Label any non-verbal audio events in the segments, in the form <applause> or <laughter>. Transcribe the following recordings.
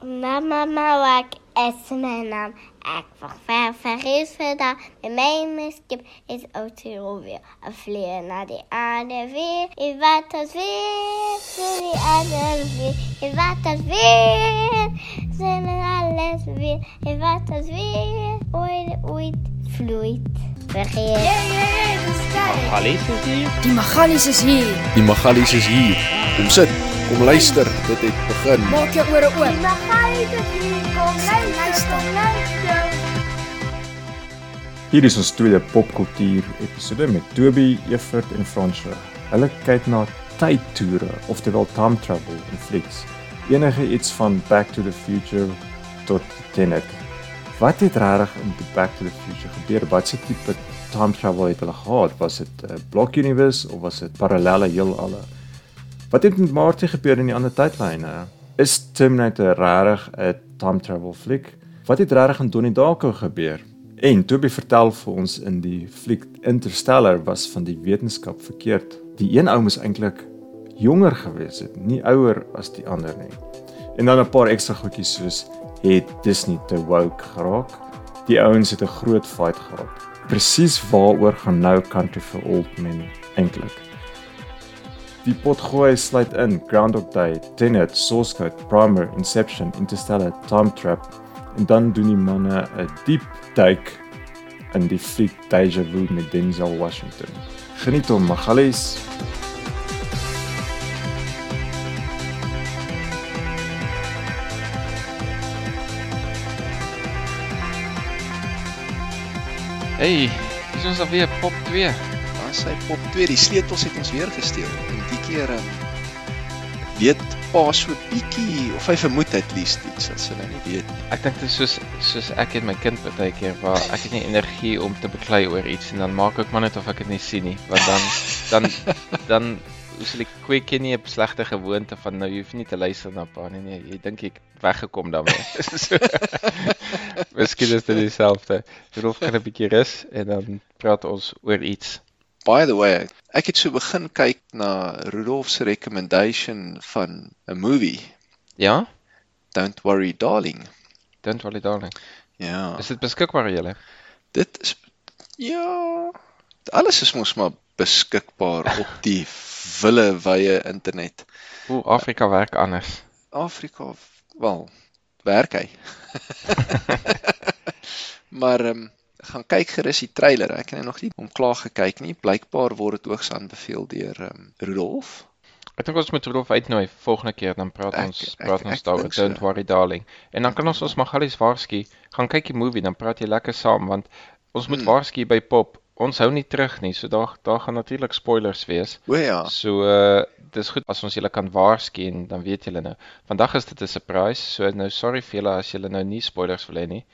Mamma ek is my naam. Ek ver vergeet vandaag. De mijn miskip is auto weer. Een vlieg naar die aarde weer. In water weer. Voor die aarde weer. In water weer. Zijn er alles weer. In water weer. Ooit, ooit vloeit. Vergeet. Yeah, yeah, yeah, the sky. Magalies is hier. Die Magalies is hier. Die Magalies is hier. Kom sit, kom luister, dit het begin. Maak jou ore oop. Die Magalies is hier. Kom luister, kom luister. Hier is ons tweede popkultuur episode met Toby, Evert en Fransjo. Hulle kyk na tydtoere, oftewel time travel in flieks. Enige iets van Back to the Future tot Tenet. Wat het regtig in Back to the Future gebeur? Wat se tipe time travel het hulle gehad? Was dit 'n block universe of was dit parallelle heelalle? Wat het met Marty gebeur in die ander tydlyne? Is Terminator regtig 'n time travel fliek? Wat het regtig in Donnie Darko gebeur? En Toby vertel vir ons in die fliek Interstellar was van die wetenskap verkeerd. Die een ou moes eintlik jonger gewees het, nie ouer as die ander nie. En dan 'n paar ekstra goedjies soos het Disney te woke geraak. Die ouens het 'n groot fight gehad. Presies waaroor gaan nou Country for Old Men eintlik? Die potgooi sluit in Groundhog Day, Tenet, Source Code, Primer, Inception, Interstellar, Time Trap en dan doen die manne 'n diep duik in die fliek Deja Vu met Denzel Washington. Geniet hom, Magalies. Hey, dis ons alweer pop 2. Dan sy pop 2, die sleutels het ons weer gesteel. En die keer um, weet pa so bietjie of hy vermoed at least iets wat sy nou nie weet nie. Ek dink dit is soos soos ek en my kind baie keer waar ek het nie energie om te beklei oor iets en dan maak ek maar net of ek dit nie sien nie, want dan dan dan hoe sal ek kweek jy nie 'n slegte gewoonte van nou jy hoef nie te luister na pa nie. Nee, jy dink ek weggekom daarmee. <laughs> <laughs> Miskien is dit dieselfde. Roof kan 'n bietjie rus en dan praat ons oor iets. By the way, ek het so begin kyk na Rudolf se recommendation van 'n movie, Ja? Don't Worry Darling. Don't worry darling. Ja. Is dit beskikbaar julle? Dit is ja, alles is mos maar beskikbaar op die wille wye internet. Hoe Afrika werk anders. Afrika, wel, werk hy. <laughs> maar ehm um, gaan kyk gerus die trailer. Ek het nou nog nie hom klaar gekyk nie. Blykbaar word dit hoogs aanbeveel deur ehm um, Rudolf. Ek dink ons moet Rudolf uitnooi volgende keer dan praat Ek- ons ek- praat ek ons daaroor so. Don't worry darling. En dan kan ons ons Magalies waarsku, gaan kyk die movie dan praat jy lekker saam want ons moet Hmm. waarsku by Pop. Ons hou nie terug nie. So daar daar gaan natuurlik spoilers wees. O ja, So uh dis goed as ons julle kan waarsku en dan weet julle nou. Vandag is dit 'n surprise. So nou sorry vir julle as julle nou nie spoilers wil hê nie.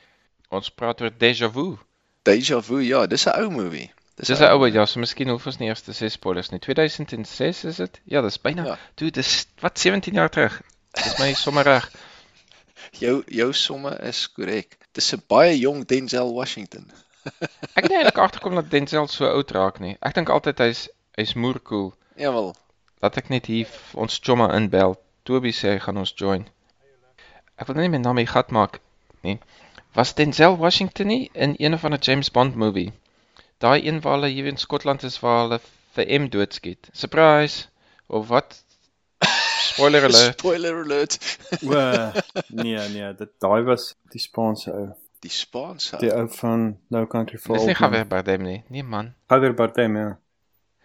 Ons praat oor Deja Vu. Deja Vu, ja, dis 'n ou movie. Dis 'n oue ja, so miskien hoef ons nie eers te sê spoilers nie. 2006 is dit? Ja, dis byna. Ja. Dude, dis wat 17 jaar terug. Dis my sommer reg. <laughs> Jou jou somme is korrek. Dis 'n baie jong Denzel Washington. <laughs> Ek het eintlik agterkom dat Denzel so oud raak nie. Ek dink altyd hy's hy's moer cool. Jawel. Laat ek net hier ons chomma inbel. Toby sê hy gaan ons join. Ek wil nou nie my naam hier gat maak nie. Was Denzel Washington nie in een of ander James Bond movie? Daai een waar hulle hier in Skotland is waar hulle vir M doodskiet. Surprise. Of wat? Spoiler <laughs> alert. Spoiler alert. O nee nee, dit daai was die Spaanse ou. Die Spaanse. Die ou van No Country for Dis nie Old Men. Javier Bardem nie. Nee man. Javier Bardem ja.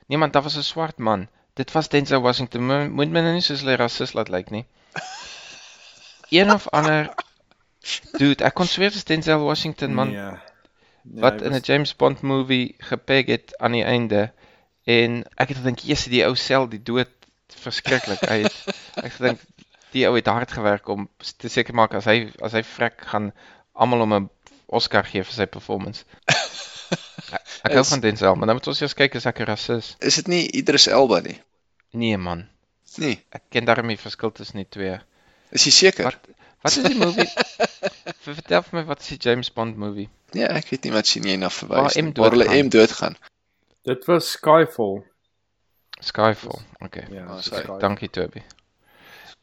Niemand, daar was 'n swart man. Dit was Denzel Washington. Mo- Moet my nou nie soos 'n rasis laat lyk nie. <laughs> Een of ander Dude, ek kon sweer dis Denzel Washington man Nee. Nee, wat in 'n James Bond movie gepeg het aan die einde. En ek het gedink, "Jesus, die ou sel die dood verskriklik." Hy <laughs> het ek gedink die ou het hard gewerk om te seker maak as hy as hy vrek gaan almal hom 'n Oscar gee vir sy performance. <laughs> Ek, ek hou van Denzel, maar dan moet ons eers kyk as ek 'n rasis. Is dit nie Idris Elba nie? Nee man. Nee. Ek ken daarmee verskil tussen die twee. Is jy seker? Wat wat is die movie? <laughs> Ver- Vertel vir my wat is die James Bond movie? Nee, ek weet nie wat sien jy na verwys nie. Waar hulle doodgaan. M doodgaan. Dit was Skyfall. Skyfall. Okay. Ja, dis sorry. Skyfall. Dankie Toby.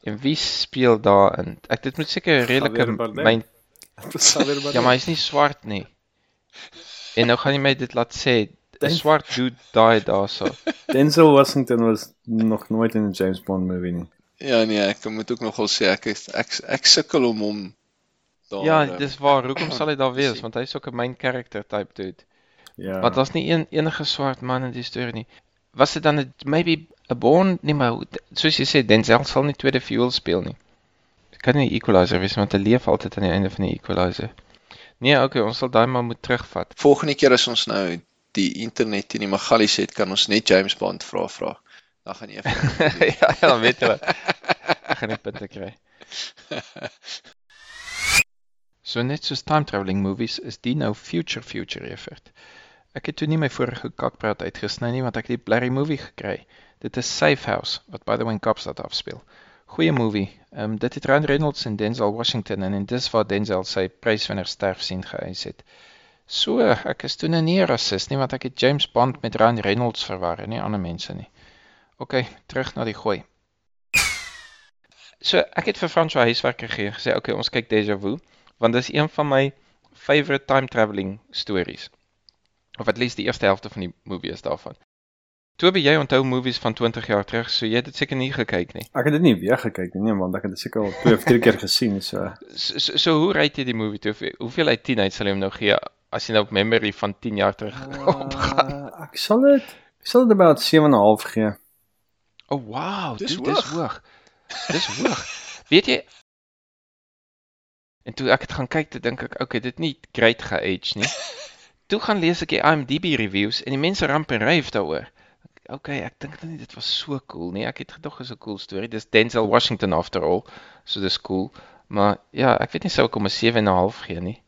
En wie speel daarin? Ek dit moet seker 'n redelike Javier Bardem. myn Xavier Bardem. Ja, maar hy's nie swart nie. En nou gaan jy my dit laat sê, 'n swart dude daai daarso. Denzel Washington was nog nooit in 'n James Bond movie nie. Ja nee, ek moet ook nogal sê ek is- ek ek sukkel om hom daar Ja, eh, dis waar. Hoekom sal hy daar <coughs> wees? Want hy's ook 'n main character type dude. Ja. Want daar's nie een enige swart man in die storie nie. Was dit dan 'n maybe 'n Bond nie maar soos jy sê Denzel sal nie tweede viool speel nie. Kan nie 'n equalizer wees want hy leef altyd aan die einde van die equalizer. Nee, okay, ons sal daai maar moet terugvat. Volgende keer as ons nou die internet in die Magalies het, kan ons net James Bond vra vra. Dan gaan jy <laughs> ja, ja, dan weet jy. Ek gaan nie punte kry. <laughs> So net soos time travelling movies is die nou future future effort. Ek het toe nie my vorige kakpraat uitgesny nie want ek het die blerry movie gekry. Dit is Safe House wat by the way in Kaapstad afspeel. Goeie movie. Ehm um, dit het Ryan Reynolds en Denzel Washington en en dis waar Denzel sy pryswenner sterf sien geëis het. So, ek is toe nou nie rasis nie want ek het James Bond met Ryan Reynolds verwar en nie ander mense nie. OK, terug na die gooi. So, ek het vir François huiswerk gegee gesê, "Oké, ons kyk Deja Vu, want dis een van my favorite time travelling stories. Of at least die eerste helfte van die movie is daarvan. Toby, jy onthou movies van 20 jaar terug, so jy het dit seker nie gekyk nie. Ek het dit nie weer gekyk nie, nee, want ek het dit seker al twee of drie keer gesien, so <laughs> So, so, so hoe rate jy die movie toe? Hoeveel- uit 10 uit sal jy hom nou gee as jy nou op memory van 10 jaar terug <laughs> opgaan? Uh, ek sal dit ek sal dit about 7.5 gee. Oh wow, Dis dude, dis hoog. hoog. Dis hoog. <laughs> Weet jy En toe ek het gaan kyk, toe dink ek, okay, dit nie great ge-age nie. Toe gaan lees ek die IMDb reviews en die mense ramp en ryf daaroor. Okay, ek dink nie dit was so cool nie. Ek het gedog is 'n cool storie. Dis Denzel Washington after all, so dis cool. Maar ja, ek weet nie sou ek hom 'n 7 en 'n half gee nie.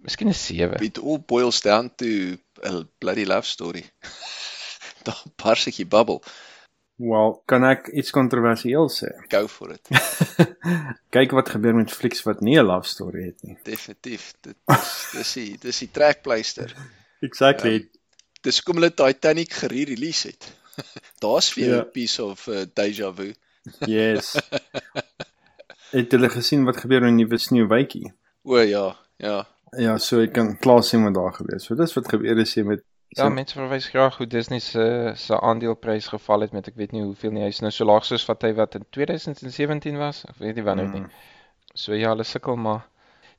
Miskien 'n 7. It all boils down to a bloody love story. <laughs> Dan bars ek die bubble. Wel, kan ek iets kontroversieel sê? <laughs> Go for it. <laughs> Kyk wat gebeur met flieks wat nie 'n love story het nie. Definitief. Dit is dis die dis die trekpleister. Exactly. Dis hoekom hulle Titanic gere-release het. <laughs> Daar's vir jou. 'n piece of uh, deja vu. <laughs> Yes. het julle gesien wat gebeur met 'n nuwe sneeuwwytjie? O ja, ja. Ja, so ek kan klaar sien wat daar gebeur. So dis wat gebeur is jy met Ja, mense verwys graag hoe Disney se se aandeleprys geval het met ek weet nie hoeveel nie. Hy's nou so laag soos wat hy wat in 2017 was. Ek weet nie wanneer nie. Mm. So ja, hulle sukkel maar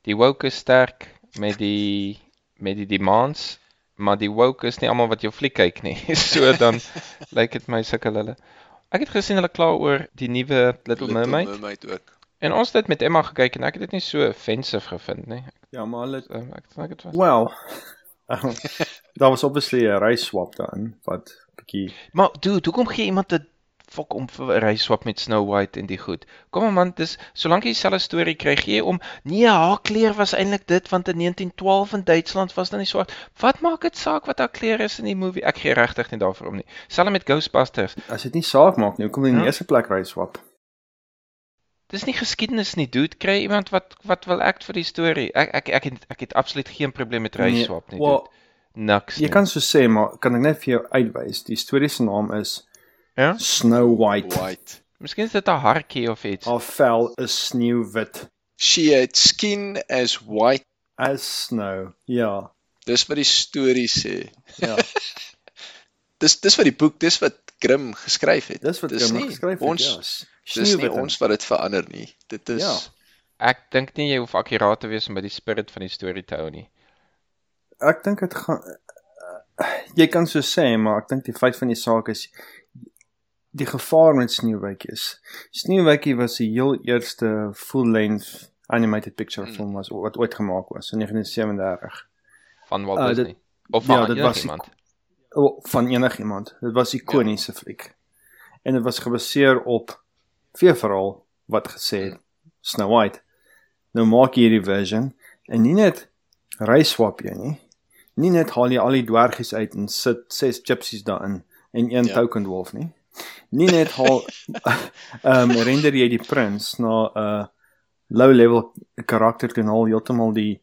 die woke is sterk met die met die demands, maar die woke is nie almal wat jou fliek kyk nie. <laughs> so dan <laughs> lyk dit my sukkel hulle. Ek het gesien hulle kla oor die nuwe Little, Mermaid Mermaid ook. en ons het dit met Emma gekyk en ek het dit nie so offensive gevind nie. Ja, maar hulle So, ek dink dit was well, daar was obviously 'n race swap daarin wat bietjie Maar dude, hoekom gee iemand 'n fok om vir 'n reis swap met Snow White en die goed? Kom maar man, dis solank jy dieselfde storie kry, gee jy om nee, haar kleur was eintlik dit want in 1912 in Duitsland was dan nie swart. Wat maak dit saak wat haar kleur is in die movie? Ek gee regtig nie daarvoor om nie. Selfs met Ghostbusters. as dit nie saak maak nie, hoekom in die Ja. eerste plek race swap? Dis nie geskiedenis nie, dude. Kry iemand wat wat wil act vir die storie. Ek ek ek het ek het absoluut geen probleem met reis Nee, swap nie, dude. Niks. Jy nie. kan so sê, maar kan ek net vir jou uitwys? Die storie se naam is ja? Snow White. White. Miskien is dit 'n hartjie of iets. Haar vel is sneeuwwit She had skin as white. as snow. Ja. Dis wat die storie sê. Ja. <laughs> Dis dis wat die boek, dis wat Grimm geskryf het. Dis wat dis Grimm geskryf het. Ons ja. dis nie ons wat dit verander nie. Dit is Ja. Ek dink nie jy hoef akkuraat te wees om by die spirit van die storie te hou nie. Ek dink dit gaan uh, jy kan so sê, maar ek dink die feit van die saak is die gevaar met sneeuwwitjies. Sneeuwwitjie was die heel eerste full-length animated picture Mm. film was wat ooit gemaak was in 1937. van Walt Uh, dit- Disney. Of ja, van dit was iemand. O, van enigiemand. Dit was ikoniese ja. fliek. En dit was gebaseer op veeverhaal wat gesê het Snow White. Nou maak jy hierdie version en nie net race swap jy nie. Nie net haal jy al die dwergies uit en sit ses gypsies daarin en een Ja. ja. token wolf nie. Nie net haal <laughs> ehm um, render jy die prins na 'n uh, low level karakter toe en haal heeltemal die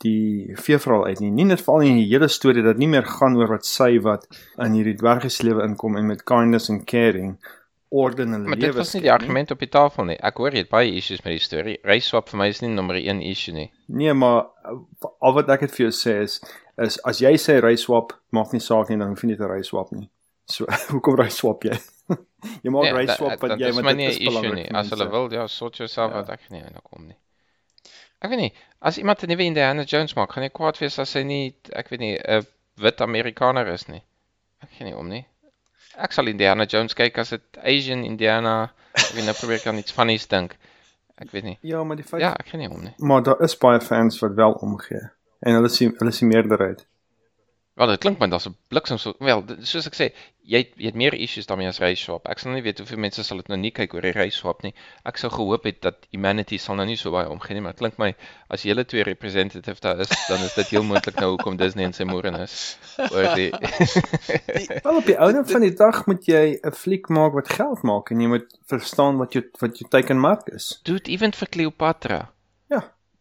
die veeverhaal uit nie. Nie net val in die hele storie dat nie meer gaan oor wat sy wat in hierdie dwergeslewe inkom en met kindness en caring orde in hulle Maar lewe dit was nie die argument op die tafel nie. Ek hoor jy het baie issues met die storie. Race swap vir my is nie nommer 1 issue nie. Nee, maar uh, al wat ek het vir jou sê is is as jy sê ry swap, maak nie saak nie, dan hoef jy nie te ry swap nie. So <laughs> hoekom ry swap jy? Jy maak ry da- swap want jy is want dit is issue belangrik. nie. As hulle wil, ja, sort jouself Ja. uit. Ek nie eintlik kom nie. Ek weet nie, as iemand 'n nuwe Indiana Jones maak, gaan jy kwaad wees as hy nie, ek weet nie, 'n wit Amerikaner is nie. Ek gee nie om nie. Ek sal Indiana Jones kyk as dit Asian Indiana, ek weet nou probeer ek aan iets funnies dink. Ek weet nie. Ja, maar die feit Ja, ek gee nie om nie. maar daar is baie fans wat wel omgee. En hulle sien hulle sien meerderheid. Wel, dit klink my daar's 'n bliksem so wel, soos ek sê, jy het, jy het meer issues daarmee as race swap. Ek sal nie weet hoeveel mense sal dit nou nie kyk oor die race swap nie. Ek sou gehoop het dat humanity sal nou nie so baie omgee nie, maar dit klink my as julle twee representative daar is, dan is dit heel moontlik nou hoekom Disney en sy moeder is oor <laughs> die Wel op die ouene van die dag moet jy 'n fliek maak wat geld maak en jy moet verstaan wat jou wat jou teikenmark is. Dude, even vir Cleopatra.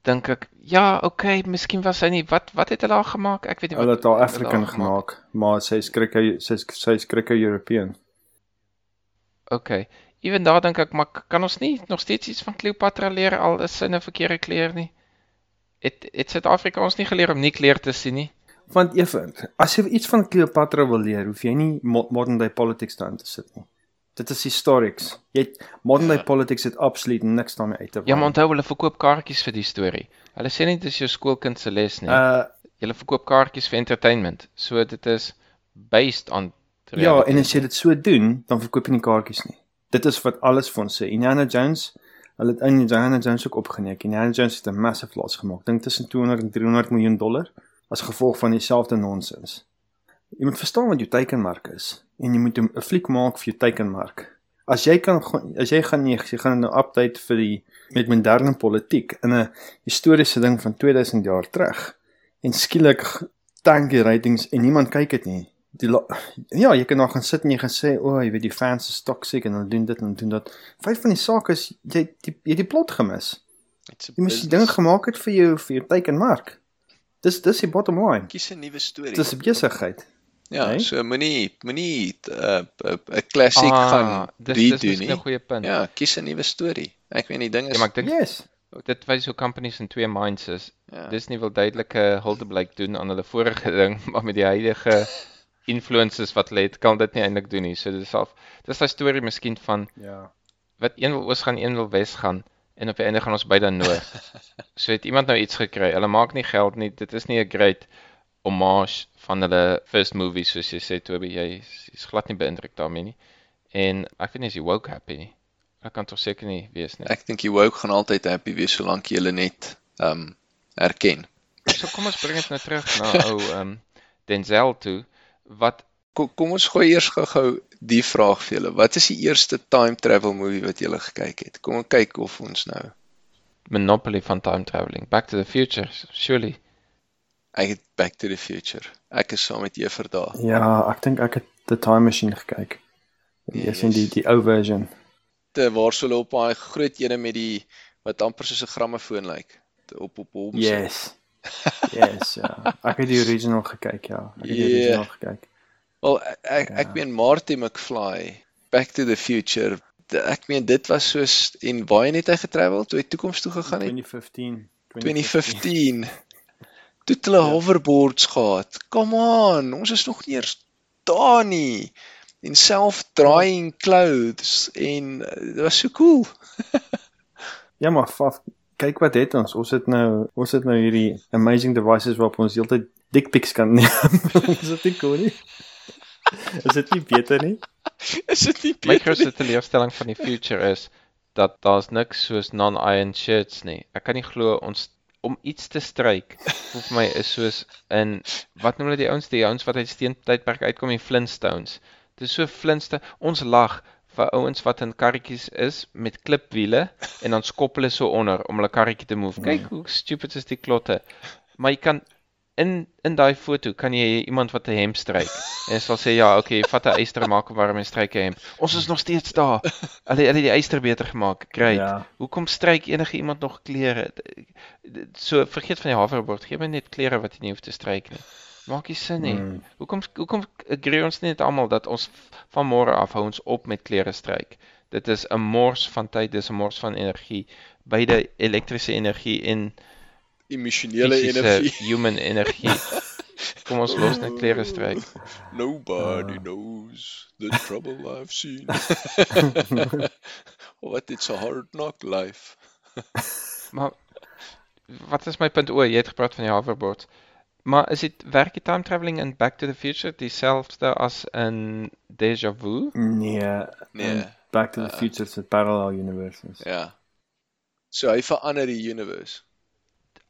Dink ek, ja, okay, miskien was sy nie wat wat het hulle haar gemaak? Ek weet nie wat. Hulle het wat hulle African haar gemaak, maar sy skrik sy sy skrik European. Okay. Ewen daar dink ek, maar kan ons nie nog steeds iets van Cleopatra leer al is sy 'n verkeerde kleur nie? Het het Suid-Afrika ons nie geleer om nie kleur te sien nie? Want even, as jy iets van Cleopatra wil leer, hoef jy nie mo- modern day politics daarin te sit nie. Dit is historics. Jy het modern day politics het absoluut niks daarmee uit te Ja, maar onthou hulle verkoop kaartjies vir die storie. Hulle sê nie dit is jou skoolkind se les nie. uh Hulle verkoop kaartjies vir entertainment. So dit is based on ja, reality. en as jy dit so doen, dan verkoop jy nie kaartjies nie. Dit is wat alles van sê. Indiana Jones, hulle het in Indiana Jones ook opgeneem. Indiana Jones het 'n massive loss gemaak. Dink tussen 200 en 300 miljoen dollar as gevolg van dieselfde nonsens. Jy moet verstaan wat jou teikenmark is en jy moet 'n fliek maak vir jou teikenmark. As jy kan as jy gaan nee, jy gaan nou update vir die met moderne politiek in 'n historiese ding van 2000 jaar terug en skielik tank die ratings en niemand kyk dit nie. Die ja, jy kan nou gaan sit en jy gaan sê, "O, oh, jy weet die fans is toxic en hulle doen dit en doen dat." Vyf van die sake is jy die, jy het die plot gemis. Jy moes die ding gemaak het vir jou vir jou teikenmark. Dis dis die bottom line. Kies 'n nuwe storie. Dis 'n besigheid. Ja, nee? so moenie moenie 'n uh, 'n 'n klassiek ah, gaan dis dis redo miskien 'n nie. goeie punt. Ja, kies 'n nuwe storie. Ek weet die ding is Ja, maar ek dink Yes. dit wys hoe companies in twee minds is. ja. Disney wil duidelike huldeblyk doen aan hulle vorige ding, <laughs> maar met die huidige influences wat hulle het, kan dit nie eintlik doen nie. So dis self dis 'n storie miskien van Ja. wat een wil oos gaan, een wil wes gaan en op die einde gaan ons beide noord. <laughs> so het iemand nou iets gekry. Hulle maak nie geld nie. Dit is nie 'n great homage van hulle first movie soos jy sê Toby, jy is- glad nie beïndruk daarmee nie. En ek weet nie as jy woke happy nie. Ek kan tog seker nie wees nie. Ek dink die woke gaan altyd happy wees solank jy hulle net ehm um, erken. So kom ons bring dit nou terug na ou ehm um, Denzel toe wat Kom, kom ons gooi eers gou-gou die vraag vir julle. Wat is die eerste time travel movie wat julle gekyk het? Kom ons kyk of ons nou. Monopoly van time traveling. Back to the Future, surely. Ek het Back to the Future. Ek is saam met Jefer daar. Ja, ek dink ek het The Time Machine gekyk. Die is in die die ou version. Te waar so hulle op daai groot ene met die wat amper soos 'n grammofoon lyk. Te- Op op hom. Yes. Yes, ja. Ek het die original gekyk, ja. Ek het die Ja. original gekyk. Wel ek ek, ek Ja. meen Marty McFly, Back to the Future. d- Ek meen dit was soos en waar het hy getravel toe hy toekoms toe gegaan het? 2015. 2015. Toe het hulle Ja. hoverboards gehad. Come on, ons is nog nie eers daar nie. En self-drying clothes en uh, dit was so cool. <laughs> Ja, maar faf, kyk wat het ons. Ons het nou ons het nou hierdie amazing devices waarop ons heeltyd dick pics kan <laughs> neem. is dit nie cool nie? Is dit nie beter nie? <laughs> Is dit nie My beter? grootste teleurstelling van die future is dat daar's niks soos non-iron shirts nie. Ek kan nie glo ons om iets te stryk vir my is soos in wat noem hulle die ouens die ouens wat uit steentydperk uitkom die Flintstones. Dit is so Flintstone ons lag vir ouens wat in karretjies is met klipwiele en dan skop hulle so onder om hulle karretjie te move. Kyk hoe stupid is die klotte. Maar jy kan in in daai foto kan jy iemand wat 'n hemp stryk en sal sê ja, okay, vat 'n yster maak hom warm en stryk 'n hemp. Ons is nog steeds daar. Hulle hulle die yster beter gemaak. Great. Ja. Hoekom stryk enige iemand nog klere? So vergeet van die hoverboard. Gee my net klere wat jy nie hoef te stryk nie. Maak nie sin nie. Mm. Hoekom hoekom agree ons nie net almal dat ons van môre af hou ons op met klere stryk? Dit is 'n mors van tyd, dis 'n mors van energie. Beide elektriese energie en Emosionele fisiese energie. human energie. <laughs> Kom ons los net klere stryk. Nobody knows the trouble I've seen. <laughs> What it's a hard knock life. <laughs> Maar wat is my punt o, jy het gepraat van die hoverboard. Maar is dit werk die time travelling in Back to the Future dieselfde as in Deja Vu? Nee, Nee. en Back to the Future se parallel universes. Ja. So hy verander die universe.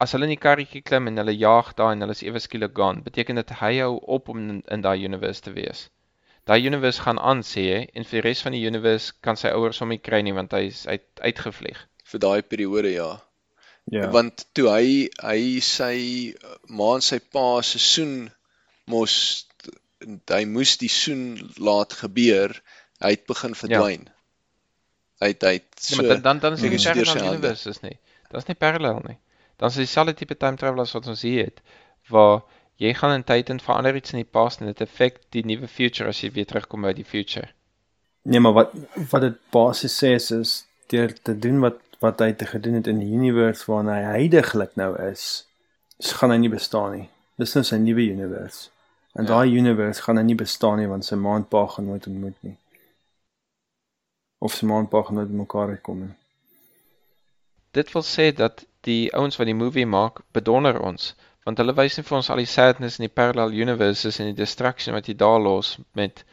As hulle in die karretjie klim en hulle jaag daar en hulle is ewe skielik gone, beteken dit hy hou op om in, in daai universe te wees. Daai universe gaan aan sê jy en vir die res van die universe kan sy ouers hom nie kry nie want hy is uit, uitgevlieg. vir daai periode ja. Ja. Want toe hy hy sy ma en sy pa se soen mos hy moes die soen laat gebeur, hy het begin verdwyn. Hy het hy het Ja, so maar dan dan, dan is dit nie sy parallel hande. universes nie. Dit is nie parallel nie. Dan is dieselfde tipe time travel as wat ons hier het waar jy gaan in tyd en verander iets in die past en dit affect die nuwe future as jy weer terugkom by die future. Nee, maar wat wat dit basies sê is, is deur te doen wat wat hy te gedoen het in die universe waarna hy heidaglik nou is, s- gaan hy nie bestaan nie. Dis nou sy nuwe universe. En Ja. daai universe gaan hy nie bestaan nie want sy ma en pa gaan nooit ontmoet nie. Of sy ma en pa gaan nooit bymekaar uitkom nie. Dit wil sê dat die ouens wat die movie maak bedonder ons want hulle wys nie vir ons al die sadness in die parallel universes en die distraction wat jy daar los met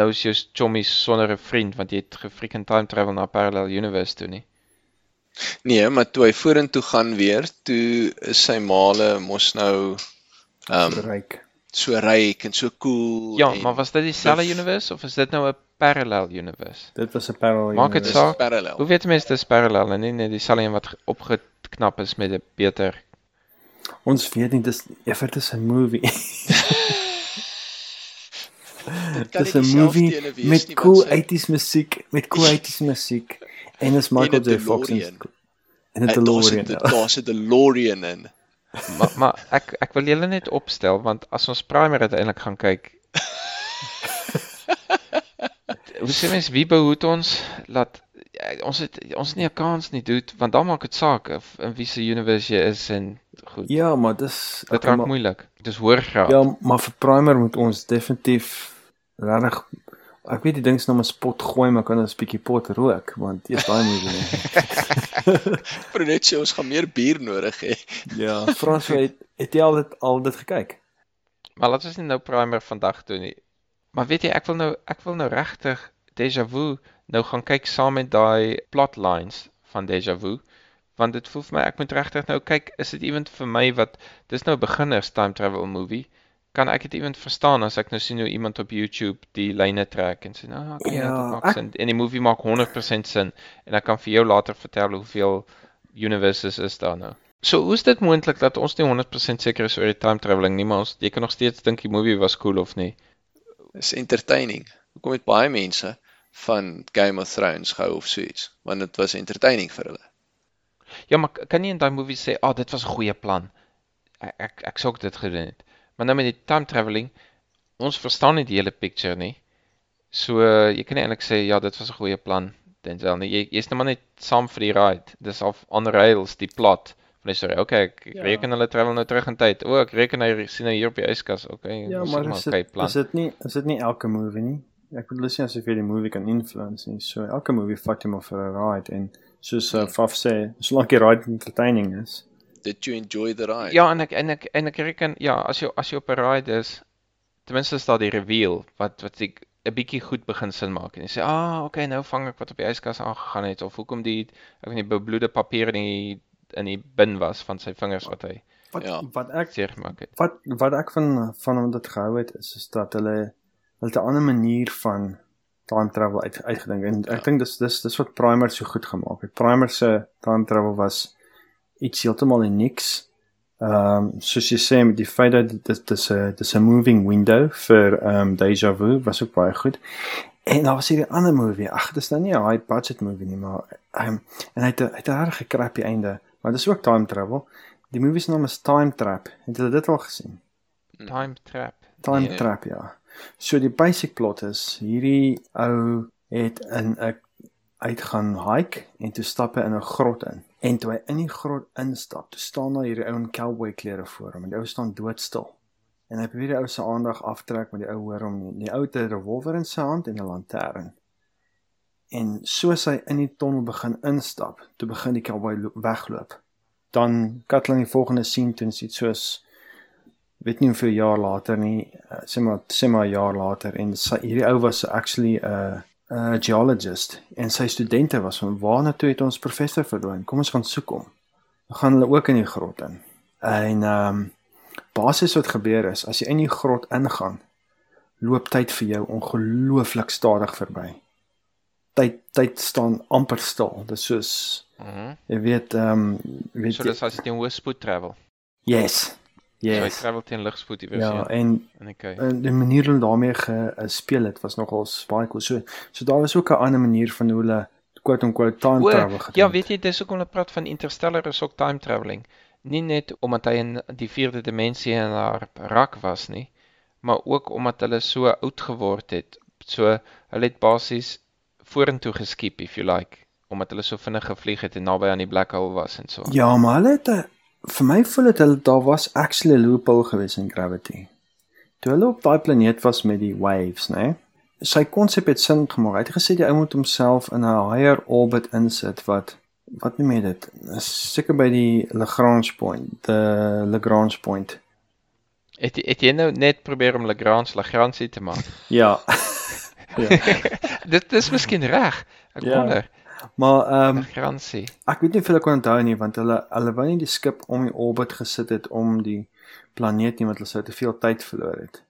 nou is jou chommies sonder 'n vriend want jy het gefreaking time travel na 'n parallel universe toe nie. Nee, maar toe hy vorentoe gaan weer, toe is sy male mos nou ehm um, Ryk. so ryk en so cool Ja, en maar was dit dieselfde universe of is dit nou 'n parallel universe? Dit was 'n parallel Maak dit dis universe. saak. parallel. Hoe weet mense dis parallel en nie net dieselfde een wat ge- opgeknap is met 'n beter Ons weet nie dis effe dis 'n movie. <laughs> Dit Dis 'n movie met cool want sy- 80s musiek, met cool <laughs> 80s musiek en is Michael J. Fox en DeLorean. en 'n DeLorean. Daar's 'n DeLorean in. <laughs> Maar maar ek ek wil julle net opstel want as ons primer uiteindelik gaan kyk Hoe sê mens wie behoed ons laat ja, ons het ons het nie 'n kans nie dude want dan maak dit saak of in wie se universe jy is en goed. Ja, maar dis dit raak maar- moeilik. Dis hoor graad. Ja, maar vir primer moet ons definitief regtig ek weet die ding is nou 'n spot gooi, maar kan ons 'n bietjie pot rook want eers daai. Vir net sê ons gaan meer bier nodig hê. <laughs> Ja, Frans het het jy al dit al dit gekyk? Maar laat ons nie nou primer vandag doen nie. Maar weet jy, ek wil nou ek wil nou regtig Deja Vu nou gaan kyk saam met daai plotlines van Deja Vu. Want dit voel vir my ek moet regtig nou kyk, is dit iemand vir my wat dis nou 'n beginners time travel movie. Kan ek dit iemand verstaan as ek nou sien hoe iemand op YouTube die lyne trek en sê, "Nou, okay, ja, Ja, dit maak ek- sin." En die movie maak 100% sin en ek kan vir jou later vertel hoeveel universes is daar nou. So, hoe is dit moontlik dat ons nie 100% seker is oor die time travelling nie, maar ons jy kan nog steeds dink die movie was cool of nie? Dis entertaining. Hoekom het baie mense van Game of Thrones gehou of so iets? Want dit was entertaining vir hulle. Ja, maar kan nie in daai movie sê, "Ag, oh, dit was 'n goeie plan." Ek ek, ek sou dit gedoen het. Maar nou met die time travelling, ons verstaan nie die hele picture nie. So jy kan nie eintlik sê ja, dit was 'n goeie plan, Denzel nie. Jy jy's net maar net saam vir die ride. Dis al on rails die plot van die storie. Okay, ek, ek Ja. reken hulle travel nou terug in tyd. O, ek reken hy sien nou hier op die yskas. Okay, Ja, maar is dit is dit nie is dit nie elke movie nie. Ek bedoel sien asof jy die movie kan influence nie. So elke movie vat jy maar vir 'n ride en soos uh, Faf sê, solank die ride entertaining is. Did you enjoy the ride? Ja, en ek en ek en ek reken ja, as jy as jy op 'n ride is, ten minste is daar die reveal wat wat ek 'n bietjie goed begin sin maak en jy sê, "Ah, okay, nou vang ek wat op die yskas aangegaan het of hoekom die ek weet nie bebloede papier in die in die bin was van sy vingers wat hy Wat Ja. wat ek seer gemaak het." wat wat ek van van hom dit gehou het is is dat hulle hulle 'n ander manier van time travel uit, uitgedink en ek Ja. dink dis dis dis wat Primer so goed gemaak het. Primer se time travel was iets heeltemal unieks. Ehm um, soos jy sê met die feit dat dit dit is 'n dis 'n moving window vir ehm um, Deja Vu was ook baie goed. En daar was hierdie ander movie. Ag, dis nou nie 'n high budget movie nie, maar ehm um, en hy het 'n- hy het 'n regtig gekrappie einde, maar dis ook time travel. Die movie se naam is Time Trap. Het julle dit al gesien? Time Trap. Time Nee. Trap ja. So die basic plot is hierdie ou het in 'n uitgaan hike en toe stap hy in 'n grot in. En toe hy in die grot instap, toe staan daar hierdie ou in cowboy klere voor hom en die ou staan doodstil. En hy probeer die ou se aandag aftrek met die ou hoor hom nie. Die ou het 'n revolver in sy hand en 'n lantern. En soos hy in die tonnel begin instap, toe begin die cowboy lo- wegloop. Dan kat hulle in die volgende scene toe en sien soos weet nie hoeveel jaar later nie, uh, sê maar sê maar 'n jaar later en sy, hierdie ou was actually 'n uh, 'n geologist en sy studente was van waarna toe het ons professor verdwyn? Kom ons gaan soek hom. Dan gaan hulle ook in die grot in. En ehm um, basies wat gebeur is as jy in die grot ingaan, loop tyd vir jou ongelooflik stadig verby. Tyd tyd staan amper stil. Dit is soos Mhm. jy weet ehm um, weet So jy, dis as jy teen hoë spoed travel. yes. So jy Yes. travel teen ligspoed iewers Ja, en En okay. En die manier hoe daarmee gespeel het was nogals baie cool. So so daar was ook 'n ander manier van hoe hulle quote unquote time O, travel gedoen. ja, weet jy, dis ook om hulle praat van Interstellar is ook time traveling. Nie net omdat hy in die vierde dimensie in haar rak was nie, maar ook omdat hulle so oud geword het. So hulle het basies vorentoe geskiep if you like, omdat hulle so vinnig gevlieg het en naby aan die black hole was en so. Ja, maar hulle het 'n vir my voel dit hulle daar was actually 'n loophole gewees in gravity. Toe hulle op daai planeet was met die waves, né? Sy konsep het sin gemaak. Hy het gesê die ou moet homself in 'n higher orbit insit wat wat noem jy dit? Seker by die Lagrange point, the Lagrange point. Het, het jy nou net probeer om Lagrange Lagrange te maak? Ja. <laughs> ja. <laughs> dit dis miskien reg. Ek Ja. wonder. Maar ehm um, Lagrange. Ek weet nie of hulle kon onthou nie want hulle hulle wou nie die skip om die orbit gesit het om die planeet nie want hulle sou te veel tyd verloor het.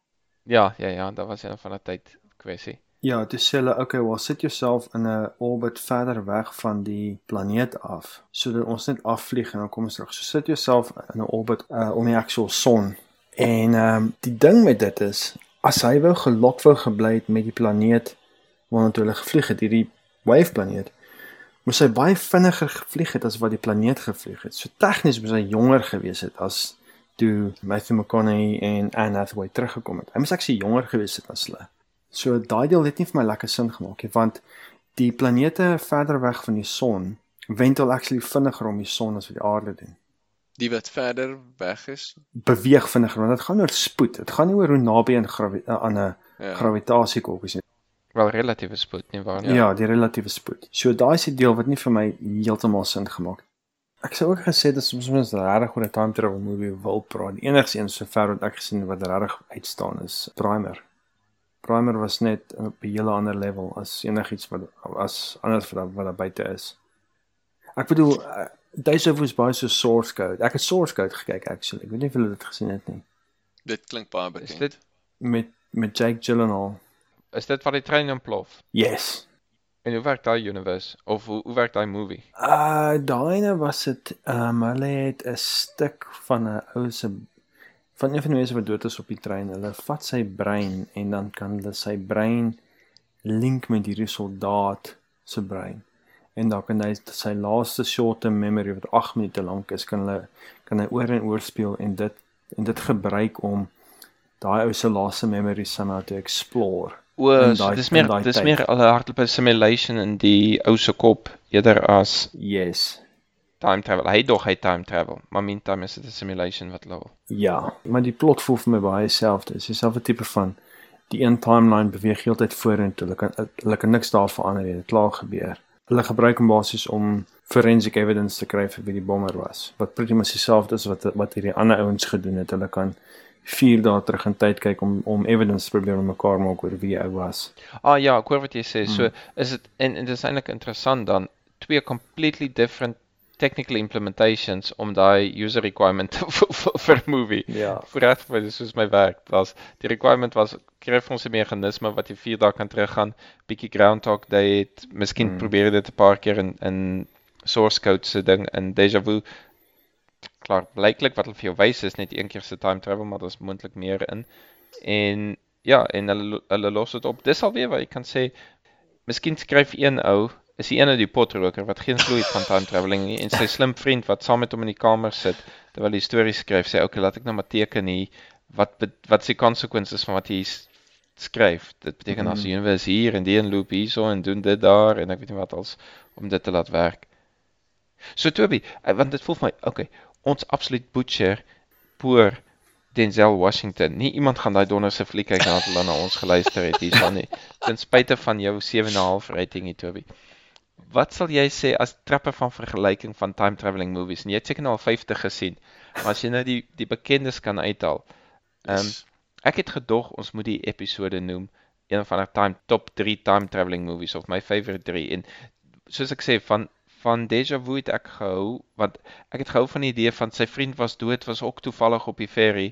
Ja, ja, ja, daar was een van 'n tyd kwessie. Ja, toe sê hulle, okay, well sit jouself in 'n orbit verder weg van die planeet af sodat ons net afvlieg en dan kom ons terug. So sit jouself in 'n orbit uh, om die actual son. En ehm um, die ding met dit is as hy wou gelok wou gebly het met die planeet waarna toe hulle gevlieg het, hierdie wave planeet, moes hy baie vinniger gevlieg het as wat die planeet gevlieg het. So tegnies moes hy jonger gewees het as toe Matthew McConaughey en Anne Hathaway teruggekom het. Hy moes actually jonger gewees het as hulle. So daai deel het nie vir my lekker sin gemaak nie, want die planete verder weg van die son wentel actually vinniger om die son as wat die aarde doen. Die wat verder weg is. Beweeg vinniger want dit gaan oor spoed. Dit gaan nie oor hoe naby aan gravi aan 'n Ja. gravitasiekolk is nie. Wel relatiewe spoed nie waar nie. Ja. ja, die relatiewe spoed. So daai is die deel wat nie vir my heeltemal sin gemaak het. Ek sou ook gesê dis soms mens regtig oor 'n time travel movie wil praat. Die enigste een sover wat ek gesien het wat regtig uitstaan is Primer. Primer was net op 'n hele ander level as enigiets wat as anders wat wat daar buite is. Ek bedoel uh, Days of was baie so source code. Ek het source code gekyk actually. Ek weet nie of julle dit gesien het nie. Dit klink baie Is bekend. dit Met met Jake Gyllenhaal. is dit waar die trein ontplof? Yes. En hoe werk daai universe of hoe, hoe werk daai movie? Uh daaiene was dit ehm um, hulle het 'n stuk van 'n ou se van een van die mense wat dood is op die trein. Hulle vat sy brein en dan kan hulle sy brein link met hierdie soldaat se brein. En dan kan hy sy laaste short-term memory wat 8 minute lank is, kan hulle kan hy oor en oor speel en dit en dit gebruik om daai ou se laaste memory somehow te explore. O, so dis meer dis meer 'n hardloop simulation in die ou se kop eerder as Yes. time travel. Hy dog hy time travel, maar meantime is dit 'n simulation wat hulle. Ja, maar die plot voel vir my baie dieselfde. Dit is dieselfde tipe van die een timeline beweeg heeltyd vorentoe. Hulle kan hulle kan niks daar verander nie. Dit klaar gebeur. Hulle gebruik hom basies om forensic evidence te kry vir wie die bommer was. Wat pretty much dieselfde is wat wat hierdie ander ouens gedoen het. Hulle kan 4 dae terug in tyd kyk om om evidence te probeer mekaar maak oor wie hy was. Ah ja, ek hoor wat jy sê. Hmm. So is dit en, en dit is eintlik interessant dan twee completely different technical implementations om daai user requirement <laughs> te fulfill vir movie. Ja. Voordat vir dis soos my werk was. Die requirement was kry vir ons 'n meganisme wat jy 4 dae kan teruggaan, bietjie groundhog day het, miskien Mm. probeer dit 'n paar keer in in source code se ding in deja vu. Klaar, blyklik wat hulle vir jou wys is net een keer se time travel, maar daar's moontlik meer in. En ja, en hulle hulle los dit op. Dis alweer waar jy kan sê miskien skryf een ou is die ene die potroker wat geen gloei het van time traveling nie en sy <laughs> slim vriend wat saam met hom in die kamer sit terwyl hy stories skryf sê okay laat ek nou maar teken hier wat wat is die consequences van wat s- skryf? Dit beteken as die universe hier en die een loop hierso en doen dit daar en ek weet nie wat als om dit te laat werk. So Toby, eh, want dit voel vir my, okay, ons absoluut butcher poor Denzel Washington. Nie iemand gaan daai donderse fliek kyk nadat hulle na ons geluister het hierson nie. <laughs> Ten spyte van jou 7.5 rating hier Toby. Wat sal jy sê as trappe van vergelyking van time travelling movies? En jy het seker nou al 50 gesien. Maar as jy nou die die bekendes kan uithaal. Ehm um, ek het gedog ons moet die episode noem een van die time top 3 time travelling movies of my favorite 3 en soos ek sê van van Deja Vu het ek gehou want ek het gehou van die idee van sy vriend was dood was ook toevallig op die ferry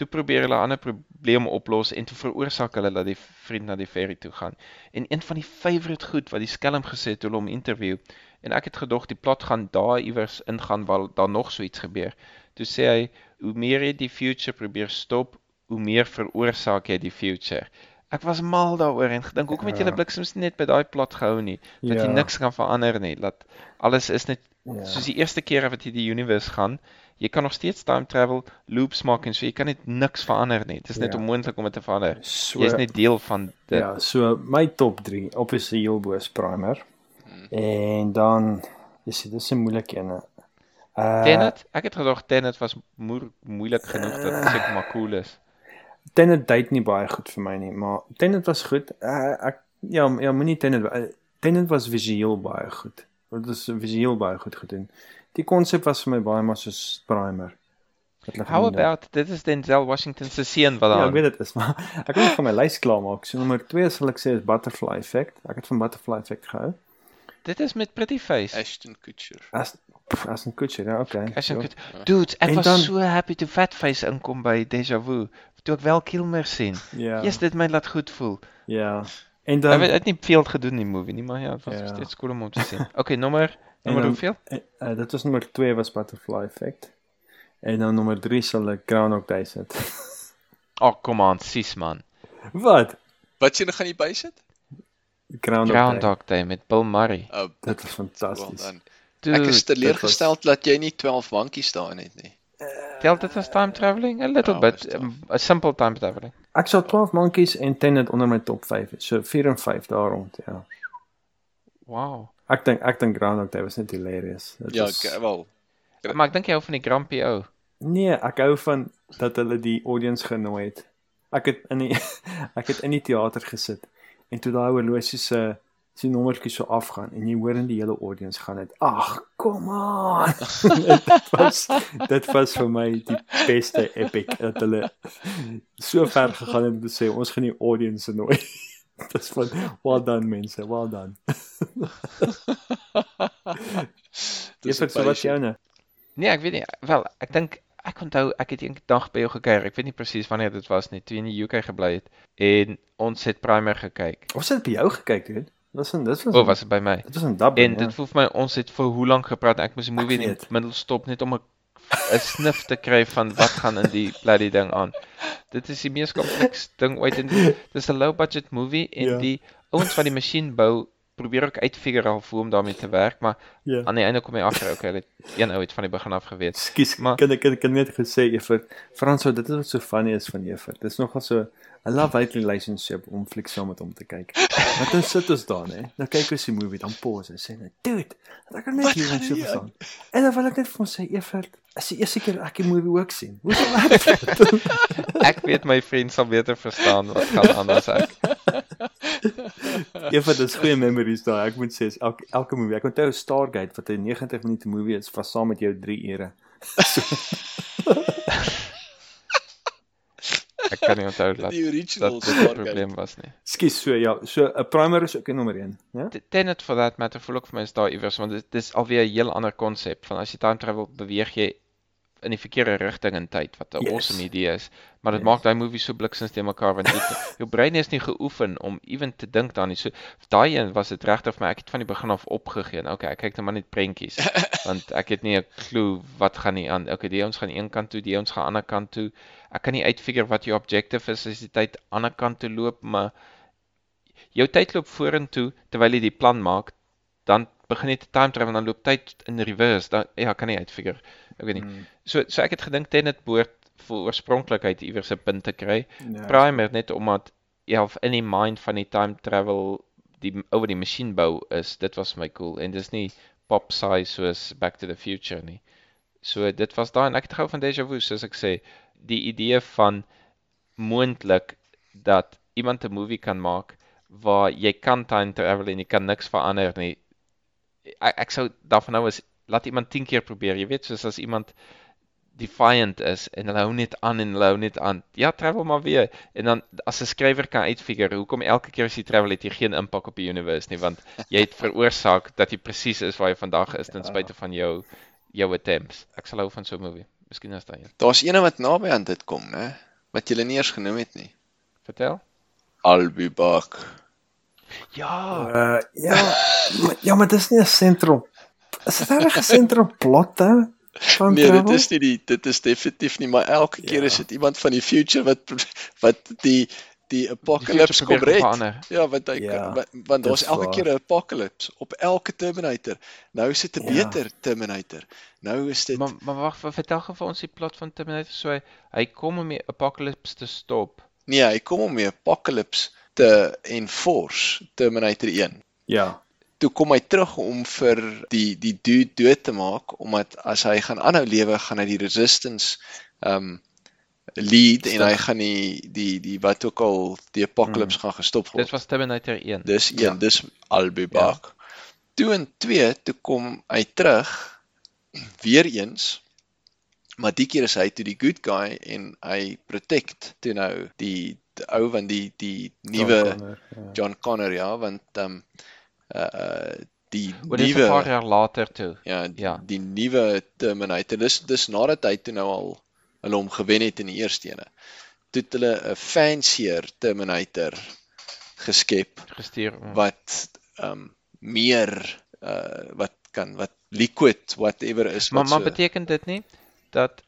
toe probeer hulle 'n ander probleem oplos en toe veroorsaak hulle dat die vriend na die ferry toe gaan. En een van die favorite goed wat die skelm gesê het toe hom interview en ek het gedog die plot gaan daar iewers ingaan waar daar nog so iets gebeur. Toe sê hy hoe meer jy die future probeer stop hoe meer veroorsaak jy die future Ek was mal daaroor en gedink hoekom het julle Ja. bliksems net by daai plot gehou nie dat jy Ja. niks kan verander nie dat alles is net Ja. soos die eerste keer wat jy die universe gaan jy kan nog steeds time travel loops maak en so jy kan net niks verander nie dit is net Ja. onmoontlik om dit te verander So jy is net deel van dit Ja, so my top 3, obviously heel bo is Primer. En dan is dit dis 'n moeilike ene. Uh Tenet ek het gedog Tenet was moer, moeilik genoeg dat dit seker maar cool is Tenet date nie baie goed vir my nie, maar Tenet was goed. Uh, ek ja, ja, moenie Tenet uh, Tenet was visueel baie goed. Dit is visueel baie goed gedoen. Die konsep was vir my baie maar soos Primer. How about dit is Denzel Washington se seun wat Ja, daar ek weet dit is, maar <laughs> ek wil van my lys klaar maak. So nommer 2 sal ek sê is Butterfly Effect. Ek het van Butterfly Effect gehou. dit is met Pretty Face Ashton Kutcher. As as 'n Kutcher, ja, okay. As jy sure. goed. Dude, ek En was dan- so happy toe Fatface inkom by Deja Vu. Toe ek wel Kilmer sien. Ja. Yes, dit my laat goed voel. Ja. En dan hy het nie veel gedoen in die movie nie, maar ja, dit was Ja. nog steeds cool om te sien. Okay, nommer <laughs> nommer dan- hoeveel? uh, dit was nommer 2 was Butterfly Effect. En dan nommer 3 sal ek Groundhog Day sit. <laughs> Oh, kom aan, sis man. Wat? Wat nog gaan jy bysit? Groundhog, Day. Groundhog Day met Bill Murray. Oh, Dit was well fantasties. done. Dude, Ek is teleurgesteld dat jy nie 12 monkeys daarin het nie. Was- Tel dit as time traveling? A little Ja, bit. is um, a simple time traveling. Ek sal 12 Monkeys en Tenet onder my top 5 hê. So 4 en 5 daar rond, ja. Wow. Ek dink ek dink Groundhog Day was net hilarious. Dit Ja, was, ek- wel. Maar ek dink jy hou van die Grumpy ou. Nee, ek hou van dat hulle die audience genooi het. Ek het in die <laughs> ek het in die teater gesit en toe daai horlosie se se nommertjie so afgaan en jy hoor in die hele audience gaan dit. Ag, kom aan. <laughs> <laughs> dit was dit was vir my die beste epic dat hulle so ver gegaan het om te sê ons gaan die audience nooi. <laughs> Dis van well done mense, well done. Jy het so wat joune. Nee, ek weet nie. Wel, ek dink ek onthou ek het eendag by jou gekuier. Ek weet nie presies wanneer dit was nie. Toe jy in die UK gebly het en ons het Primer gekyk. Ons het by jou gekyk, dude. Dis in dit was O, oh, was dit by my? Dit was in Dublin. En dit voel vir my ons het vir hoe lank gepraat. Ek moes die movie in die middel stop net om 'n 'n snif te kry van wat gaan in die bloody ding aan. Dit is die mees kompleks ding ooit en dit- dis 'n low budget movie en Ja. die ouens wat die masjien bou probeer ook uitfigure al hoe om daarmee te werk, maar Ja. aan die einde kom jy agter okay, hulle het een ou het van die begin af geweet. Skus, Maar- kan ek kan net gesê Evert, Frans, dit is wat so funny is van Evert. Dis nogal so 'n love-hate relationship om fliek saam met hom te kyk. Want dan sit ons daar, hè. Nou kyk ons die movie, dan pause en sê net, "Dude, ek kan net hier gaan om so verstaan." En dan wil ek net vir hom sê, Evert, is die eerste keer ek die movie ook sien. Hoe sal ek? <laughs> Ek weet my vriend sal beter verstaan wat gaan aan as ek. <laughs> Evert, dis goeie memories daai. Ek moet sê, is elke elke movie. Ek onthou Stargate wat 'n 90 minute movie is, was saam met jou 3 ure. <laughs> Ek kan nie onthou <laughs> dat Die original Stargate. probleem was nie. Skus, so ja, so 'n primer is ook 'n nommer 1, ja? T- Tenet for that matter voel ook vir my is daar iewers want dit dis alweer 'n heel ander konsep van as jy time travel beweeg jy in die verkeerde rigting in tyd wat 'n Yes. awesome idee is. Maar dit Yes. maak daai movie so bliksins te mekaar want jy, <laughs> jou brein is nie geoefen om ewen te dink daarin. So daai een was dit regtig vir my. Ek het van die begin af opgegee. Nou, Okay, ek kyk net maar net prentjies <laughs> want ek het nie 'n klou wat gaan nie aan. Okay, die ouens gaan een kant toe, die ouens gaan ander kant toe. Ek kan nie uitfigure wat jou objective is as die tyd ander kant toe loop, maar jou tyd loop vorentoe terwyl jy die plan maak, dan begin te time travel en dan loop tyd in reverse. Dan ja, kan nie uitfigure. Ek weet nie. Mm. So so ek het gedink Tenet behoort vir oorspronklikheid iewers 'n punt te kry. Ja. Primer net omdat ja, in die mind van die time travel die oor die masjien bou is, dit was my cool en dis nie pop size soos Back to the Future nie. So dit was daai en ek het gehou van Deja Vu soos ek sê, die idee van moontlik dat iemand 'n movie kan maak waar jy kan time travel en jy kan niks verander nie. Ek, ek sou daarvan hou is laat iemand 10 keer probeer. Jy weet soos as iemand defiant is en hulle hou net aan en hulle hou net aan. Ja, travel maar weer. En dan as 'n skrywer kan uitfigure hoekom elke keer as jy travel het jy geen impak op die universe nie want jy het veroorsaak dat jy presies is waar jy vandag is ten spyte van jou jou attempts. Ek sal hou van so 'n movie. Miskien is daai een. Daar's eene wat naby aan dit kom, né? Wat jy nie eers genoem het nie. Vertel? Albubak. Ja, Uh ja, maar, ja, maar dis nie 'n sentrum. Is dit regtig 'n sentrum plot hè? Van Nee, dit travel? is nie die dit is definitief nie, maar elke keer Ja. is dit iemand van die future wat wat die die apocalypse kom probeer red. verander. Ja, want hy Ja, kan, want, daar's elke waar. keer 'n apocalypse op elke Terminator. Nou is dit 'n Ja. beter Terminator. Nou is dit maar maar wag, vertel gou vir ons die plot van Terminator so hy, hy kom om die apocalypse te stop. nee, hy kom om die apocalypse te enforce Terminator 1. Ja. Toe kom hy terug om vir die die dude dood te maak omdat as hy gaan aanhou lewe, gaan hy die resistance um lead en hy gaan die die die wat ook al die apocalypse gaan gestop word. Dit was Terminator 1. Dis een, Ja. dis Albubak. Toe in 2 toe kom hy terug weer eens. Maar die keer is hy toe die good guy en hy protect toe nou die ou van die die nuwe John Connor, ja. John Connor ja, want um uh die Oor dit 'n paar nuwe jaar later toe. ja, die, Ja. die nuwe Terminator. Dis dis nadat hy toe nou al hulle hom gewen het in die eerste ene. Toe het hulle 'n fancier Terminator geskep gestuur. mm. wat um meer uh wat kan wat liquid whatever is Maar wat maar so- beteken dit nie dat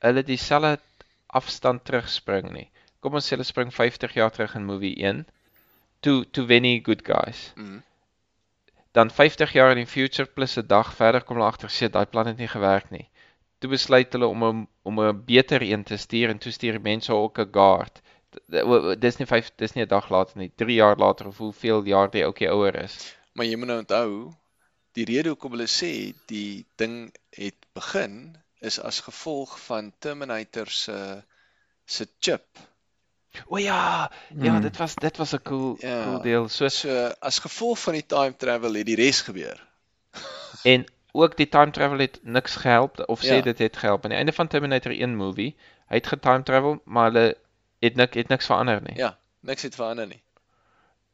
hulle dieselfde afstand terugspring nie. Kom ons sê hulle spring 50 jaar terug in movie 1 toe toe wen die good guys. Mhm. Dan 50 jaar in die future plus 'n dag verder kom hulle agter sê daai plan het nie gewerk nie. Toe besluit hulle om 'n om 'n beter een te stuur en toe stuur mense ook 'n guard. Dis nie 5 dis nie 'n dag later nie, 3 jaar later of hoeveel jaar die ouetjie ouer is. maar jy moet nou onthou die rede hoekom hulle sê die ding het begin is as gevolg van Terminator se se chip. O ja, ja, Mm. dit was dit was 'n cool Ja. cool deel. So So as gevolg van die time travel het die res gebeur. <laughs> En ook die time travel het niks gehelp of sê Ja. dit het gehelp. Aan die einde van Terminator 1 movie, hy het getime travel, maar hulle het nik het niks verander nie. Ja, niks het verander nie.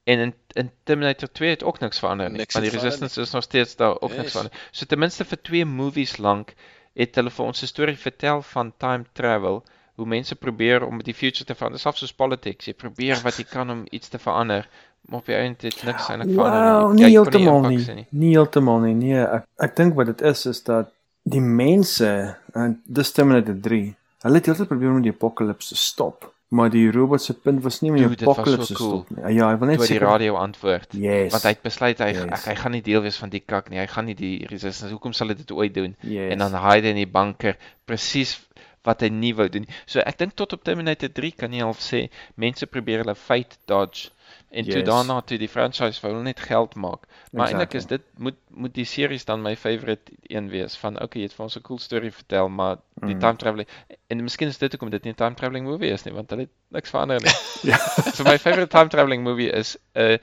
En in in Terminator 2 het ook niks verander nie. Niks want die resistance is nog steeds daar, ook niks Yes. verander. So ten minste vir twee movies lank het hulle vir ons 'n storie vertel van time travel, hoe mense probeer om die future te verander, selfs soos politics. Jy probeer wat jy kan om iets te verander, maar op die einde het niks eintlik verander Wel, nie. nie Jy kon heeltemal nie. nie. Nie heeltemal nie. Nee, ek ek dink wat dit is is dat die mense en dis Terminator 3, hulle het heeltyd probeer om die apocalypse te stop, maar die robot se punt was nie om die was so apocalypse te cool. stop nie. Ja, hy wil net hy die seker radio antwoord. Yes. Want hy het besluit hy Yes. yes. hy gaan nie deel wees van die kak nie. Hy gaan nie die resistance. Hoekom sal hy dit ooit doen? yes. En dan hide in die bunker presies wat hy nie wou doen. nie. So ek dink tot op Terminator 3 kan jy al sê mense probeer hulle fate dodge en toe Yes. daarna toe die franchise wou net geld maak. Maar eintlik Exactly. is dit moet moet die series dan my favorite een wees van okay, jy het vir ons 'n cool storie vertel, maar die Mm. time traveling en miskien is dit hoekom dit nie 'n time traveling movie is nie, want hulle het niks verander nie. Ja. <laughs> <laughs> so my favorite time traveling movie is 'n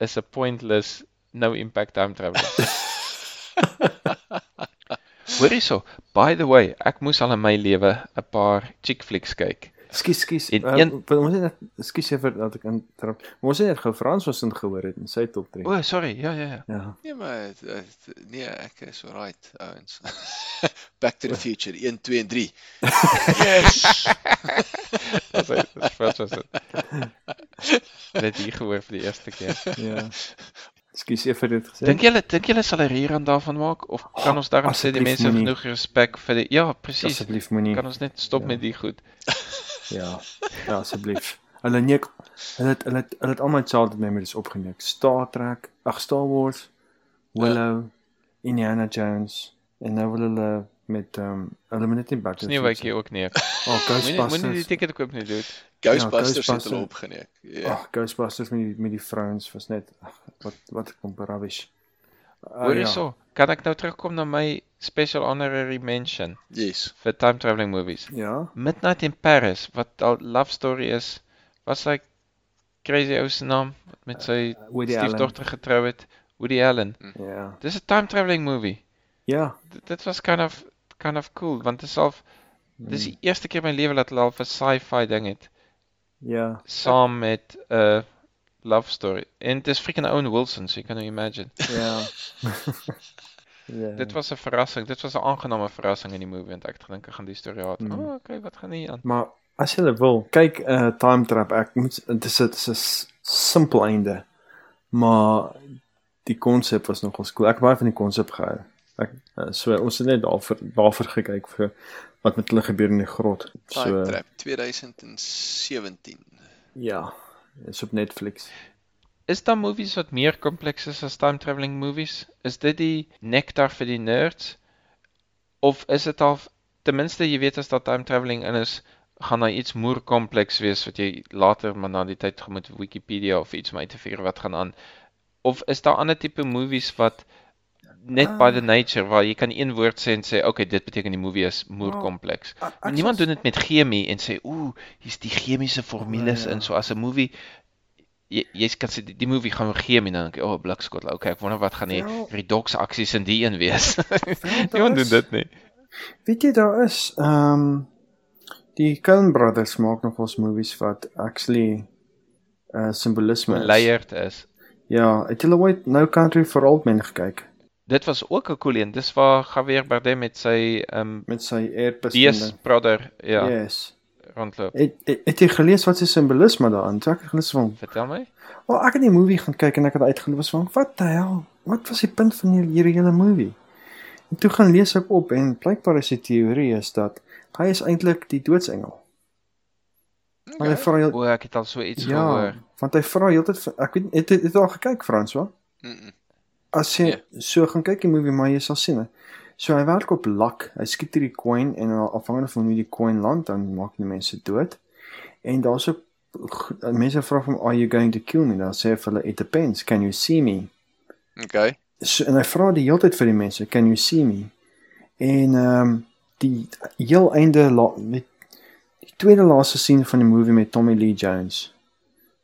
is 'n pointless no impact time traveling. <laughs> Hoorie so, by the way, ek moes al in my lewe 'n paar chick flicks kyk. Skus, skus. En Uh, een- ons het skus effe dat ek interrupt. Ons het net gou Frans was in gehoor het in sy top 3. O, oh, sorry. Ja, ja, ja. Ja. Nee, maar het- het- nee, ek is alright, ouens. <laughs> Back to the Future 1, 2 en 3. Yes. <laughs> Dis Frans was dit. Net hier gehoor vir die eerste keer. Ja. <laughs> Skus effe dit gesê. Dink julle dink julle sal 'n rerun daarvan maak of kan ons daarom sê die mense moenie. genoeg respek vir die Ja, presies. asseblief moenie. Kan ons net stop Ja. met die goed. <laughs> Ja. Ja, asseblief. Hulle neek hulle het hulle het, hulle het almal childhood memories opgeneek. Star Trek, ag Star Wars, Willow, Indiana Jones en nou wil hulle met ehm um, hulle moet net nie the Sneeuwwitjie ook nie. Oh, Moenie moenie die Ghostbusters. ticket koop nie, dude. Ghostbusters het Ghostbusters. hulle opgeneem. Ja. Ag, Ghostbusters met die met die vrouens was net ag, wat wat kom rubbish. Uh, Hoor hierso, kan ek nou terugkom na my special honorary mention Yes. vir time traveling movies? Ja. Midnight in Paris, wat al love story is, was hy crazy ou se naam wat met sy Woody Allen. stiefdogter getrou het, Woody Allen. Ja. Dis 'n time traveling movie. Ja. Dit, dit was kind of kind of cool want dit is al dis Hmm. die eerste keer in my lewe dat hulle al 'n sci-fi ding het Ja. saam met 'n uh, love story. En dit is freaking Owen Wilson, so you can imagine. Ja. <laughs> ja. Dit was 'n verrassing. Dit was 'n aangename verrassing in die movie want ek het gedink ek gaan die storie haat. Mm. Oh, okay, wat gaan hier aan? Maar as jy wil, kyk 'n uh, time trap. Ek moet dit is dit is 'n simpel einde. Maar die konsep was nogal cool. Ek het baie van die konsep gehou. Ek uh, so ons het net daarvoor daarvoor gekyk vir wat met hulle gebeur in die grot. Time So Trap 2017. ja, is op Netflix. Is daar movies wat meer kompleks is as time traveling movies? Is dit die nektar vir die nerds? Of is dit al ten minste jy weet as daar time traveling in is, gaan daar iets moer kompleks wees wat jy later maar na die tyd gaan moet Wikipedia of iets om uit te figure wat gaan aan? Of is daar ander tipe movies wat net by the nature waar jy kan een woord sê en sê okay dit beteken die movie is moer kompleks. Ek- ek Niemand doen dit met chemie en sê ooh, hier's die chemiese formules Ja. in so as 'n movie jy jy kan sê die, die movie gaan oor chemie dan dink ek o, oh, blikskottel. Okay, ek wonder wat gaan die redox aksies in die een wees. <laughs> <laughs> Niemand doen dit nie. Weet jy daar is ehm um, die Coen Brothers maak nog ons movies wat actually uh simbolisme is. Layered is. Ja, het julle ooit No Country for Old Men gekyk Dit was ook 'n cool een. Dis waar Javier Bardem met sy ehm um, met sy airpus DS brother ja, Yes. rondloop. Het, het, het jy gelees wat se simbolisme daarin? Toe ek het gelees van, Vertel my. "Wel, ek het die movie gaan kyk en ek het uitgeloop van, wat die hel? Wat was die punt van hierdie hele movie?" En toe gaan lees ek op en blykbaar is die teorie is dat hy is eintlik die doodsengel. Maar hy Okay. vra heel, O, ek het al so iets ja, gehoor. want hy vra heeltyd ek weet het het, het al gekyk Frans, wat? Mm -mm. As jy Nee. so gaan kyk die movie, maar jy sal sien. hè. So hy werk op lak. Hy skiet hierdie coin en afhangende van hoe die coin land, dan maak die mense dood. En daar's ook mense vra van are you going to kill me? Dan sê hy vir hulle it depends. Can you see me? Okay. So, en hy vra die hele tyd vir die mense, can you see me? En ehm um, die heel einde met die tweede laaste scene van die movie met Tommy Lee Jones.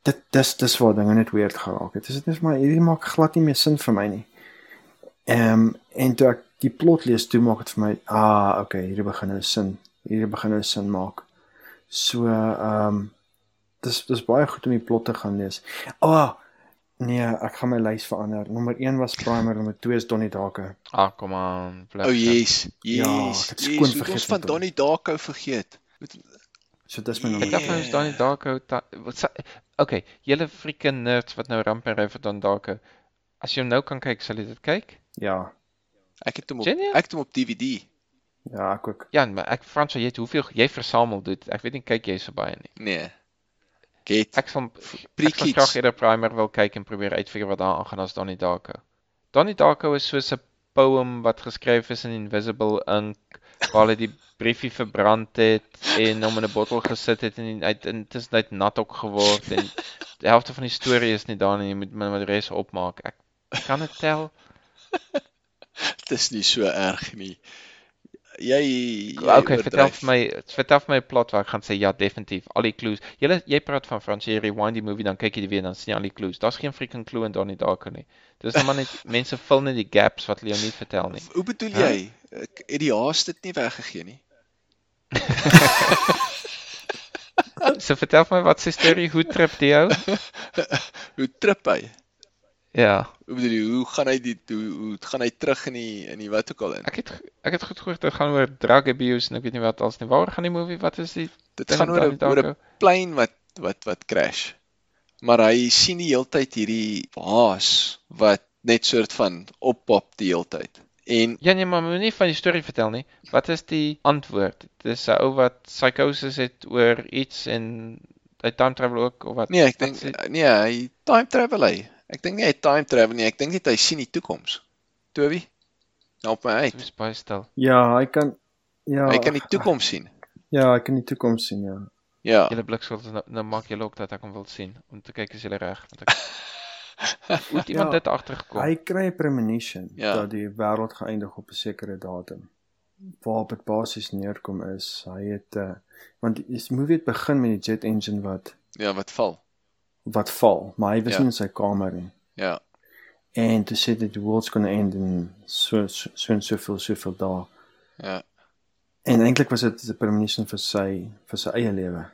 Dit dis dis waar dinge net weird geraak het. Dis dit is maar hierdie maak glad nie meer sin vir my nie. Ehm um, en toe ek die plot lees, toe maak dit vir my ah, okay, hierdie begin nou sin. Hierdie begin nou sin maak. So ehm um, dis dis baie goed om die plot te gaan lees. Ah, oh, nee, ek gaan my lys verander. Nommer 1 was Primer, nommer 2 is Donnie Darko. Ah, kom aan. O oh, yes. Ja, Yes. ek het yes. skoon het vergeet ons van van Donnie Darko vergeet? So dis my Ek nommer. dink nou is Donnie Darko wat Okay, julle freaking nerds wat nou ramp en ry vir Donnie Darko. As jy hom nou kan kyk, sal jy dit kyk? Ja, Ek het hom op Genial. ek het hom op DVD. ja, ek ook. Ja, maar ek Frans, jy het hoeveel jy versamel doen. Ek weet nie kyk jy so baie nie. Nee. Get Ek ek sal pre-kids. graag eerder Primer wil kyk en probeer uitfigure wat daar aangaan as Donnie Darko. Donnie Darko is soos 'n poem wat geskryf is in invisible ink waar hulle die briefie verbrand het en hom in 'n bottel gesit het en uit intussen uit nat ook geword en die helfte van die storie is nie daar nie, jy moet maar maar die res opmaak. Ek kan dit tel. <laughs> Dit is nie so erg nie. Jy, jy Okay, vertel vir my, vertel vir my 'n plot waar ek gaan sê ja, definitief. Al die clues. Jy jy praat van Frans, jy rewind die movie dan kyk jy dit weer dan sien jy al die clues. Daar's geen freaking clue in Donnie Darko nie. Dis net maar net <laughs> mense vul net die gaps wat hulle jou nie vertel nie. Hoe bedoel Hæ? jy? Ek het die haas dit nie weggegee nie. <laughs> So vertel vir my wat se storie, hoe trip die ou? <laughs> Hoe trip hy? Ja, Hoe bedoel? Hoe gaan hy die hoe, hoe gaan hy terug in die in die wat ook al in? ek het ek het goed gehoor dit gaan oor drug abuse en ek weet nie wat als nie. Waaroor gaan die movie? Wat is die Dit gaan oor 'n oor 'n plane wat wat wat crash. Maar hy sien die heeltyd hierdie haas wat net soort van oppop die heeltyd. En Ja nee, maar moenie van die storie vertel nie. Wat is die antwoord? Dis 'n ou wat psychosis het oor iets en hy time travel ook of wat? nee, ek dink nee, hy time travel hy. Ek dink nie hy time travel nie, ek dink net hy sien die toekoms. Toby? Help my uit. is baie stil. Ja, hy kan ja, Hy kan die toekoms sien. Ja, hy kan die toekoms sien, ja. Ja. Julle blikskuld nou, nou maak julle ook dat ek hom wil sien om te kyk as julle reg want ek <laughs> Hoe het iemand Ja, dit agtergekom? Hy kry 'n premonition Ja. dat die wêreld geëindig op 'n sekere datum. Waarop dit basies neerkom is, hy het uh want die movie het begin met die jet engine wat Ja, wat val. Wat val, maar hy was Ja. nie in sy kamer nie. Ja. En toe sê dit the world's going to end in so so so soveel soveel dae. Ja. En eintlik was dit 'n premonition vir sy vir sy eie lewe.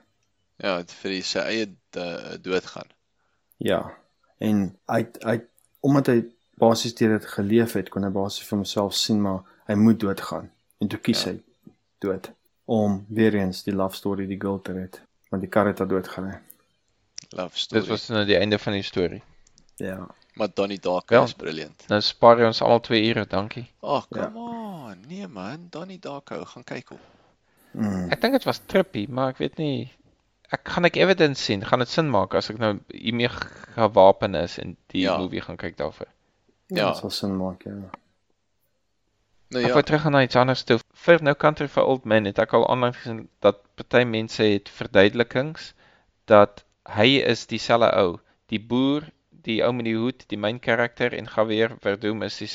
Ja, vir die- sy eie uh, dood gaan. Ja. En hy hy omdat hy basies deur dit geleef het, kon hy basies vir homself sien maar hy moet doodgaan. En toe kies Ja. hy dood om weer eens die love story die girl te red, want die kar het haar doodgery. Love story. Dit was nou die einde van die storie. Ja. maar Donnie Darko Wel. is briljant. Nou spaar jy ons almal 2 ure, dankie. Ag, oh, Ja. come on. Nee man, Donnie Darko, gaan kyk op. Mm. Ek dink dit was trippy, maar ek weet nie ek gaan ek evidence sien, gaan dit sin maak as ek nou hiermee gewapen is en die Ja. movie gaan kyk daarvoor. Ja, Ja. dit sal sin maak, ja. Nou Ek ja, wou terug gaan na iets anders toe. Vir nou Country for Old Men het ek al aandag gesien dat party mense het verduidelikings dat hy is dieselfde ou. Die boer, die ou met die hoed, die main karakter en Javier Bardem is die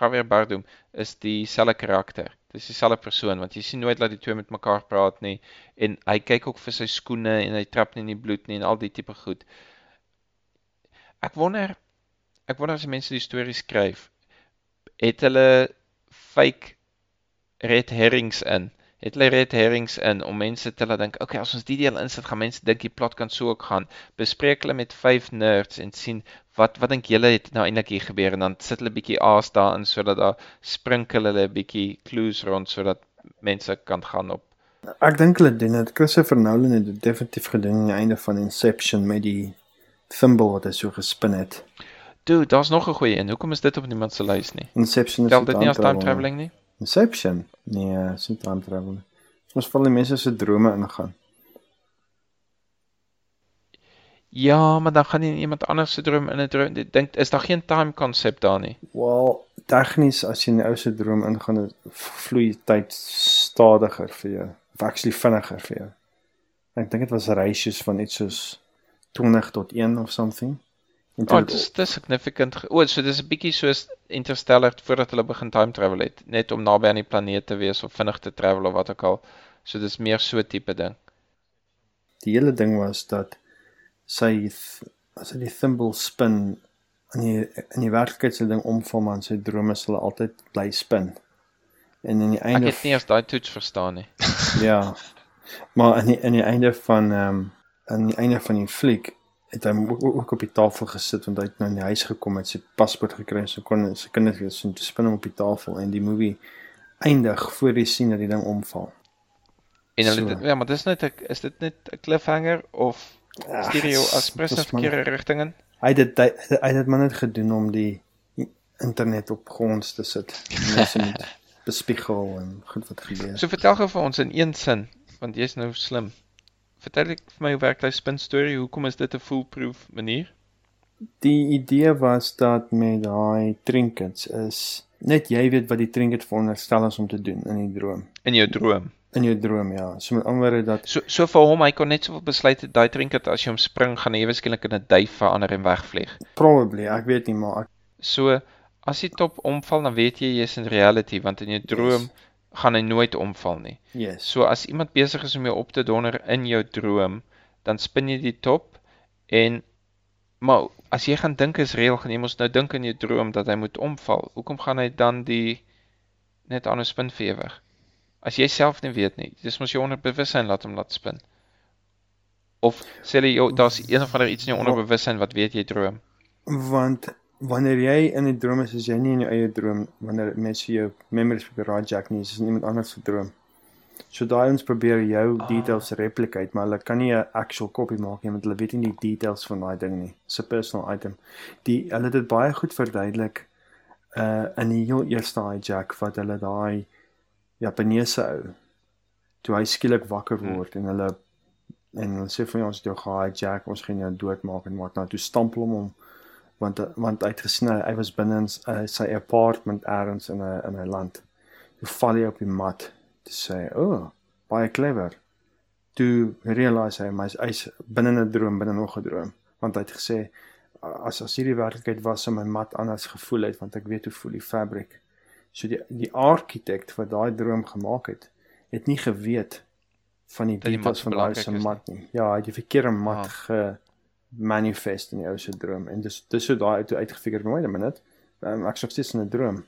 Javier Bardem is dieselfde karakter. Dis dieselfde persoon want jy sien nooit dat die twee met mekaar praat nie en hy kyk ook vir sy skoene en hy trap nie in die bloed nie en al die tipe goed. Ek wonder ek wonder as mense die storie skryf, het hulle fake red herrings in. Het hulle red herrings in om mense te laat dink, okay, as ons die deel insit, gaan mense dink die plot kan so ook gaan. Bespreek hulle met vyf nerds en sien wat wat dink julle het nou eintlik hier gebeur en dan sit hulle bietjie aas daarin sodat daar sprinkel hulle 'n bietjie clues rond sodat mense kan gaan op. Ek dink hulle doen dit. Christopher Nolan het dit definitief gedoen aan die einde van Inception met die thimble wat hy so gespin het. Dude, daar's nog 'n goeie een. Hoekom is dit op niemand se lys nie? Inception is Tel dit nie as time travel traveling nie? Inception? Nee, is nie time travel nie. Ons val die mense se drome ingaan. Ja, maar dan gaan nie iemand anders se droom in 'n droom. Ek dink is daar geen time konsep daar nie. Wel, tegnies as jy in die ou se droom ingaan, vloei tyd stadiger vir jou. Of actually vinniger vir jou. Ek dink dit was ratios van iets soos 20 tot 1 of something. Toe Oh, het- dit is dis significant. O, so dis 'n bietjie soos Interstellar voordat hulle begin time travel het, net om naby aan die planeet te wees of vinnig te travel of wat ook al. So dis meer so tipe ding. die hele ding was dat sy as hy die thimble spin in die in die werklikheid se ding omval maar in sy drome sal altyd bly spin. En in die Ek einde het nie eers daai toets verstaan nie. <laughs> ja. Maar in die in die einde van ehm um, aan die einde van die fliek het hy ook, op die tafel gesit want hy het nou in die huis gekom met sy paspoort gekry so kon sy kinders weer so te spin hom op die tafel en die movie eindig voor jy sien dat die ding omval. En hulle So. dit, ja, maar dis net 'n is dit net 'n cliffhanger of aspres in dis maar- verkeerde rigting in? Hy het dit hy, hy het dit maar net gedoen om die internet op gronds te sit. Mense moet <laughs> bespiegel en goed wat gebeur. So vertel gou vir ons in een sin, want jy's nou slim. Vertel ek vir my hoe werk daai spin storie? Hoekom is dit 'n foolproof manier? Die idee was dat met daai trinkets is net jy weet wat die trinket veronderstel is om te doen in die droom. In jou droom. In jou droom ja. So met ander woorde dat So so vir hom, hy kon net soveel besluit het daai trinket as jy hom spring gaan hy eweskielik in 'n duif verander en wegvlieg. probably, ek weet nie maar ek, So as die top omval, dan weet jy jy's in reality want in jou droom Yes. Gaan hy nooit omval nie. yes. So as iemand besig is om jou op te donder in jou droom, dan spin jy die top en maar as jy gaan dink is reël, gaan jy mos nou dink in jou droom dat hy moet omval. Hoekom gaan hy dan die net aan 'n spin vir ewig? As jy self nie weet nie, dis mos jou onderbewussyn laat hom laat spin. Of sê jy jou daar's een of ander iets in jou onderbewussyn wat weet jy droom. Want wanneer jy in 'n droom is, is jy nie in jou eie droom wanneer mense jou memories probeer hijack nie, dis iemand anders se droom. So daai ons probeer jou Ah. details replicate, maar hulle kan nie 'n actual copy maak nie want hulle weet nie die details van daai ding nie. Dis 'n personal item. Die hulle het dit baie goed verduidelik uh in die heel eerste hijack wat hulle daai Japaneese ou toe hy skielik wakker Hmm. word en hulle en hulle sê van ja, ons jou gehijack, ons gaan jou doodmaak en wat nou toe stamp hom hom want want hy het gesny hy was binne in uh, sy apartment elders in 'n in 'n land. Toe val hy op die mat. Te sê o oh, baie clever. Toe realise hy maar hy's binne 'n droom binne nog 'n droom. Want hy het gesê as as hierdie werklikheid was sou my mat anders gevoel het want ek weet hoe voel die fabriek. So die die argitek wat daai droom gemaak het het nie geweet van die details van daai se mat nie. Ja, hy het die verkeerde mat Ah. ge manifest in die ou se droom en dis dis so daai uit uitgefigure wait a minute. Um, ek is nog steeds in 'n droom.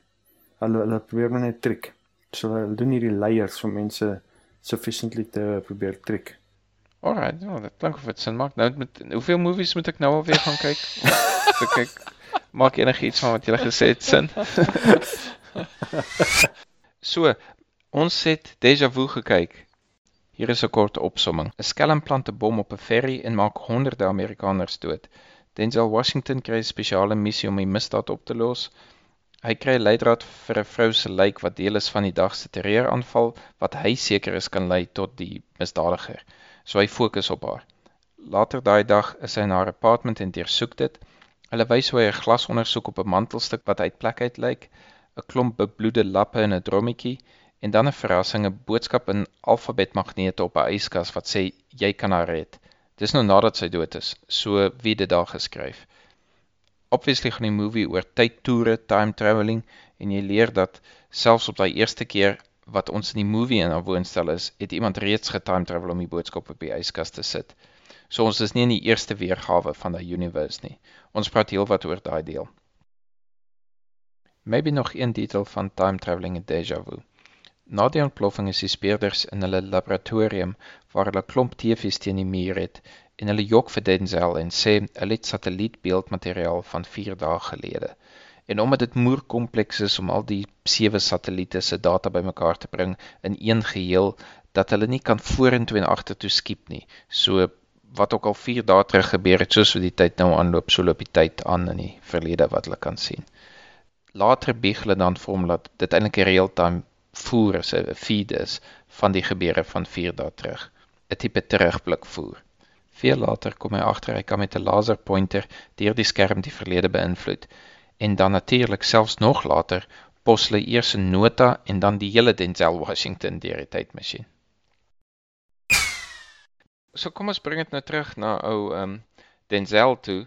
Hulle hulle probeer maar net trick. So hulle doen hierdie layers om mense sufficiently te probeer trick. Alright, ja, dit klink of dit sin maak. Nou met hoeveel movies moet ek nou alweer gaan kyk? so kyk, maak enigiets van wat jy gesê het sin. <laughs> so, ons het Deja Vu gekyk. Hier is 'n kort opsomming. 'n Skelm plant 'n bom op 'n ferry en maak honderde Amerikaners dood. Denzel Washington kry 'n spesiale missie om die misdaad op te los. Hy kry 'n leidraad vir 'n vrou se lijk wat deel is van die dag se terreuraanval wat hy seker is kan lei tot die misdadiger. So hy fokus op haar. Later daai dag is hy in haar apartment en deursoek dit. Hulle wys hoe hy 'n glas ondersoek op 'n mantelstuk wat uit plek uit lyk, 'n klomp bebloede lappe in 'n drommetjie en dan 'n verrassing, 'n boodskap in alfabetmagnete op 'n yskas wat sê jy kan haar red. Dis nou nadat sy dood is, so wie dit daar geskryf. Obviously gaan die movie oor tydtoere, time travelling en jy leer dat selfs op daai eerste keer wat ons in die movie in 'n woonstel is, het iemand reeds getime travel om die boodskap op die yskas te sit. So ons is nie in die eerste weergawe van daai universe nie. Ons praat heelwat oor daai deel. Maybe nog een detail van time travelling in Deja Vu. Na die ontploffing is die speurders in hulle laboratorium waar hulle klomp TV's teen die muur het en hulle jok vir Denzel en sê hulle het satellietbeeldmateriaal van 4 dae gelede. En omdat dit moer kompleks is om al die sewe satelliete se data bymekaar te bring in een geheel dat hulle nie kan vorentoe en agtertoe skiep nie. So wat ook al 4 dae terug gebeur het, soos wat die tyd nou aanloop, so loop die tyd aan in die verlede wat hulle kan sien. Later bieg hulle dan vir hom dat dit eintlik 'n real-time voer is, 'n feed is van die gebeure van 4 dae terug. 'n Tipe terugblik voer. Veel later kom hy agter hy kan met 'n laserpointer deur die skerm die verlede beïnvloed en dan natuurlik selfs nog later pos hulle eers 'n nota en dan die hele Denzel Washington deur die tydmasjien. So kom ons bring dit nou terug na ou um Denzel toe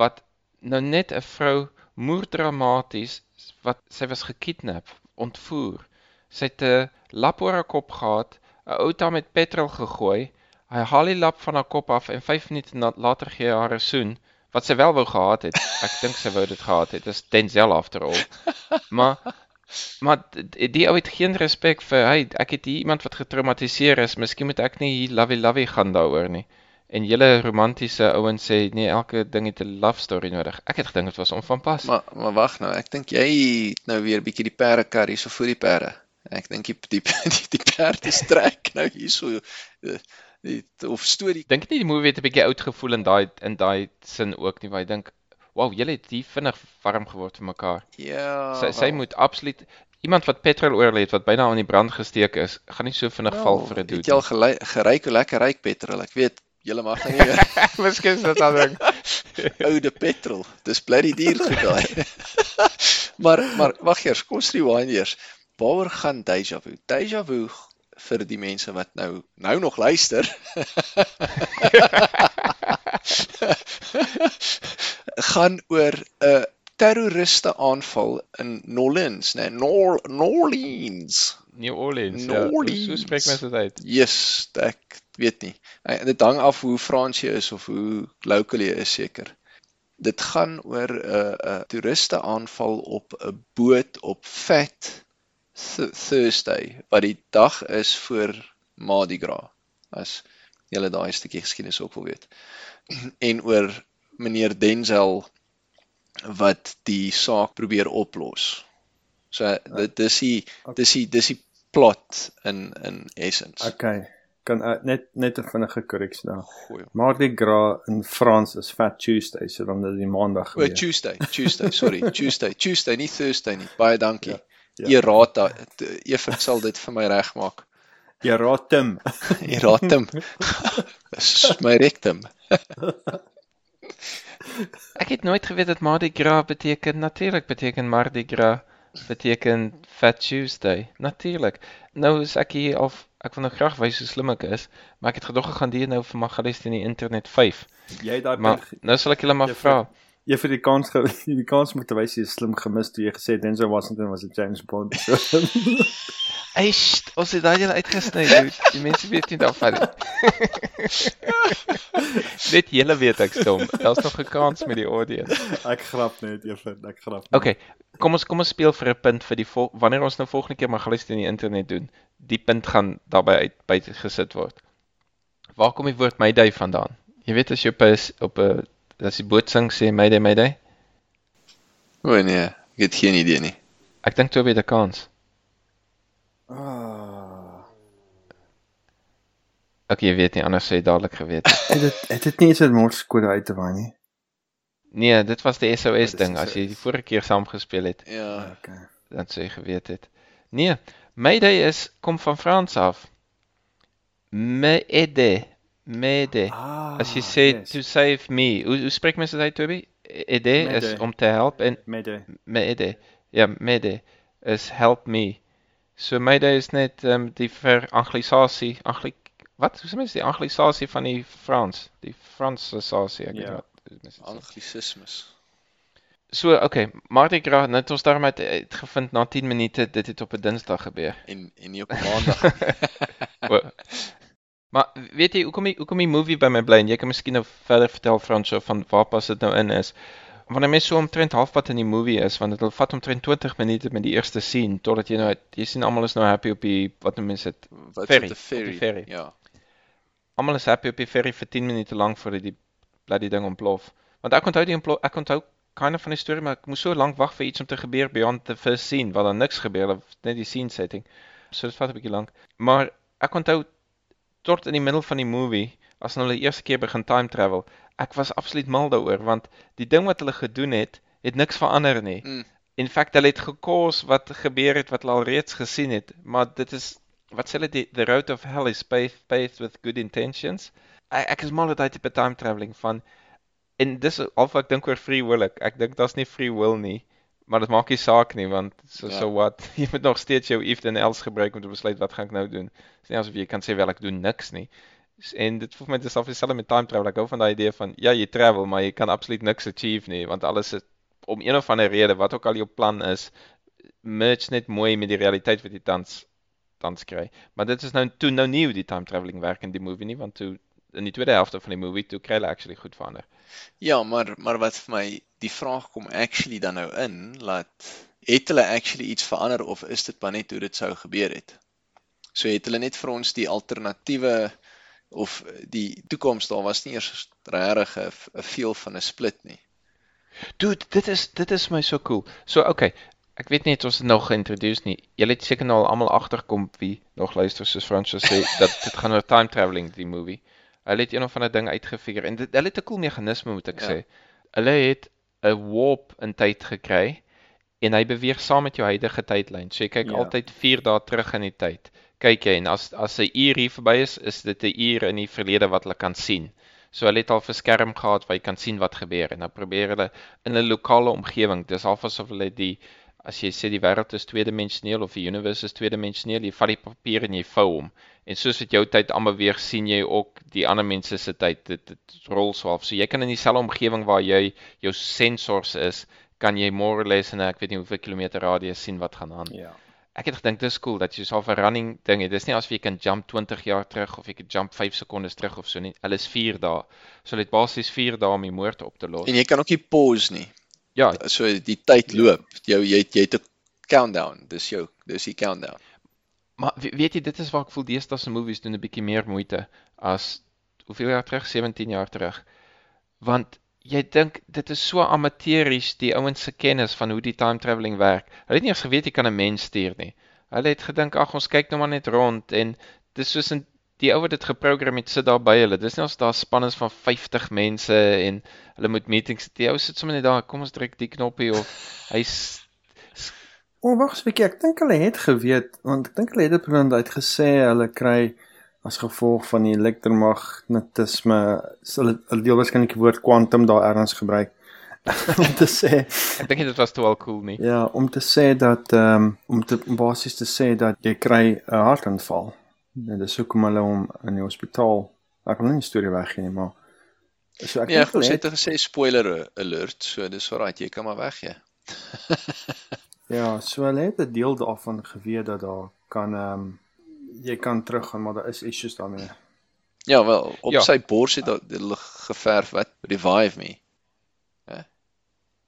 wat nou net 'n vrou moerdramaties wat sy was gekidnap, ontvoer. Sy 'n lap oor haar kop gehad, 'n ou ta met petrol gegooi. Hy haal die lap van haar kop af en 5 minute later gee hy haar 'n soen wat sy wel wou gehad het. Ek dink sy wou dit gehad het. Dis Denzel after all. Maar maar die ou het geen respek vir hy ek het hier iemand wat getraumatiseer is. Miskien moet ek nie hier lovey lovey gaan daaroor nie. En julle romantiese ouens sê nee, elke ding het 'n love story nodig. Ek het gedink dit was onvanpas. Maar maar wag nou, ek dink jy het nou weer bietjie die perde kar hierso voor die perde. Ek dink die die die, die perde strek nou hierso eh, die of storie Dink nie die movie het 'n bietjie oud gevoel in daai in daai sin ook nie, waar jy dink, "Wow, julle het hier vinnig warm geword vir mekaar." ja. Sy sy moet absoluut iemand wat petrol oor het wat byna aan die brand gesteek is, gaan nie so vinnig val wel, vir 'n Het dude. jy al geryk hoe lekker ryk petrol? Ek weet julle mag nou <laughs> nie. Miskien is dit al <laughs> ding. oude petrol. Dis bloody duur goed daai. <laughs> maar maar wag eers, kom ons rewind eers. Waaroor gaan Deja Vu? Deja Vu vir die mense wat nou nou nog luister. <laughs> gaan oor 'n terroriste aanval in Nolens, né? Nor Norleans. New Orleans. Ja. New Hoe- Orleans. Hoe spreek mense dit uit? Yes, ek weet nie. En dit hang af hoe Frans jy is of hoe local jy is seker. Dit gaan oor 'n uh, 'n uh, toeriste aanval op 'n boot op Th Thursday wat die dag is voor Mardi Gras. As julle daai stukkie geskiedenis ook wil weet. <clears throat> En oor meneer Denzel wat die saak probeer oplos. So dit dis die dis die dis die plot in in essence. Okay. Kan uh, net net 'n vinnige korreksie daar. Goeie. Mardi Gras in Frans is Fat Tuesday, so dan is die maandag O, weer. Tuesday, Tuesday, sorry, <laughs> Tuesday, Tuesday, nie Thursday nie. Baie dankie. Ja, ja. Errata, Evert sal dit vir my regmaak. Ja, ratum. Erratum. Dis my rectum. Ek het nooit geweet dat Mardi Gras beteken natuurlik beteken Mardi Gras beteken Fat Tuesday. Natuurlik. Nou is ek hier al ek wil nou graag wys hoe slim ek is, maar ek het gedog ek gaan die nou vir Magalies in die internet 5. Jy daai Maar nou sal ek julle maar vra. Jy vir die kans ge- <laughs> die kans moet wys jy is slim gemis toe jy gesê het Denzel Washington was 'n James Bond. Hey, <laughs> sst, ons het daai julle uitgesny. dude. Die mense weet nie daarvan nie. <laughs> Net julle weet ek stom. Daar's nog 'n kans met die audience. ek grap net effe, ek grap. net. Okay, kom ons kom ons speel vir 'n punt vir die wanneer ons nou volgende keer Magalies in die internet doen. Die punt gaan daarbey uit buite gesit word. Waar kom die woord Mayday vandaan? Jy weet as jy op 'n op 'n as die boot sing sê Mayday Mayday. O nee, ek het geen idee nie. Ek dink toe by die kans. Ah. Okay, jy weet nie anders sê dadelik geweet. het. Het dit het dit nie eens 'n morskode uit te waai nie. Nee, dit was die SOS is ding die as jy die vorige keer saam gespeel het. Ja, Okay. dan sou jy geweet het. Nee, Mayday is kom van Frans af. Mayday, Mayday. Ah. As jy sê yes. to save me, hoe hoe spreek mense dit uit Toby? Ede is om te help en Mayday. Mayday. Ja, Mayday is help me. So Mayday is net um, die veranglisasie, angli wat? Hoe sê mense die anglisasie van die Frans? Die Fransisasie, ek weet Ja. nie wat. mense anglisismes. So, okay, Mardi Gras, nou het ons daarmee uit- uitgevind na 10 minute dit het op 'n Dinsdag gebeur. En en nie op 'n maandag. <laughs> <laughs> Maar weet jy hoekom die hoekom die movie by my bly en jy kan miskien nou verder vertel Fransjo van waar pas dit nou in is. Wanneer mens so omtrent halfpad in die movie is, want dit vat omtrent 20 minute met die eerste scene totdat jy nou jy sien almal is nou happy op die wat noem mense dit? Wat Ferry, is ferry? die ferry. Ja. Almal is happy op die ferry vir 10 minute lank voordat die bloody ding ontplof. Want ek onthou die ontplof, ek onthou kind of van die storie, maar ek moes so lank wag vir iets om te gebeur beyond the first scene, waar daar niks gebeur, net die scene setting. So dit vat 'n bietjie lank. Maar ek onthou tot in die middel van die movie, as hulle die eerste keer begin time travel, ek was absoluut mal daaroor want die ding wat hulle gedoen het, het niks verander nie. Mm. In feite hulle het gekos wat gebeur het wat hulle al reeds gesien het, maar dit is wat sê hulle die the road of hell is paved, paved with good intentions. Ek, ek is mal met daai tipe time traveling van en dis al wat ek dink oor free will ek. Ek dink daar's nie free will nie, maar dit maak nie saak nie want so Ja. so wat <laughs> jy moet nog steeds jou if and else gebruik om te besluit wat gaan ek nou doen. Dis nie asof jy kan sê wel ek doen niks nie. En dit voel vir my dis al dieselfde met time travel. Ek hou van daai idee van ja, jy travel, maar jy kan absoluut niks achieve nie want alles is om een of ander rede wat ook al jou plan is, merge net mooi met die realiteit wat jy tans tans kry. Maar dit is nou toe nou nie hoe die time traveling werk in die movie nie, want toe in die tweede helfte van die movie toe kry hulle actually goed verander. Ja, maar maar wat vir my die vraag kom actually dan nou in, laat het hulle actually iets verander of is dit maar net hoe dit sou gebeur het? So het hulle net vir ons die alternatiewe of die toekoms daar was nie eers regtig 'n feel van 'n split nie. Dude, dit is dit is my so cool. So okay, ek weet nie het ons dit nog geïntroduce nie. Julle het seker nou al almal agterkom wie nog luister soos Francis sê dat dit gaan oor time traveling die movie. Hulle het een of ander ding uitgefigure en dit, hulle het 'n cool meganisme moet ek Ja. sê. Hulle het 'n warp in tyd gekry en hy beweeg saam met jou huidige tydlyn. So jy kyk Ja. altyd 4 dae terug in die tyd. Kyk jy en as as 'n uur hier verby is, is dit 'n uur in die verlede wat hulle kan sien. So hulle het al 'n skerm gehad waar jy kan sien wat gebeur en dan probeer hulle in 'n lokale omgewing. Dis half asof hulle die as jy sê die wêreld is tweedimensioneel of die universe is tweedimensioneel, jy vat die papier en jy vou hom. En soos wat jou tyd aanbeweeg, sien jy ook die ander mense se tyd. Dit, dit rol so half. So jy kan in dieselfde omgewing waar jy jou sensors is, kan jy more or less in 'n ek weet nie hoeveel kilometer radius sien wat gaan aan. Ja. Ek het gedink dis cool dat jy so 'n running ding het. Dis nie asof jy kan jump 20 jaar terug of jy kan jump 5 sekondes terug of so nie. Hulle is 4 dae. So het basies 4 dae om die moord op te los. En jy kan ook nie pause nie. Ja, So die tyd loop. Jou jy jy het 'n countdown. Dis jou dis die countdown. Maar we- weet jy, dit is waar ek voel deesdae se movies doen 'n bietjie meer moeite as hoeveel jaar terug, 17 jaar terug. Want jy dink dit is so amateuries die ouens se kennis van hoe die time travelling werk. Hulle het nie eens geweet jy kan 'n mens stuur nie. Hulle het gedink ag ons kyk nou maar net rond en dis soos in die ou wat dit geprogram het sit daar by hulle. Dis nie ons daar span is van 50 mense en hulle moet meetings. Die ou sit sommer net daar, kom ons druk die knoppie of hy's O, wag 'n bietjie. Ek dink hulle het geweet want ek dink hulle het dit punt uitgesê hulle kry as gevolg van die elektromagnetisme sal hulle deel waarskynlik die woord kwantum daar ergens gebruik <laughs> om te sê Ek dink dit was te wel cool nie. ja om te sê dat ehm um, om te om basies te sê dat jy kry 'n hartaanval. En dis hoekom hulle hom in die hospitaal ek wil nie die storie weggee nie, maar so ek Ja, hulle het gesê spoiler alert, so dis alright, jy kan maar weggee. <laughs> Ja, so hulle het 'n deel daarvan geweet dat daar kan ehm um, jy kan teruggaan, maar daar is issues daarmee. Ja, wel, op Ja. sy bors het hulle geverf wat revive me.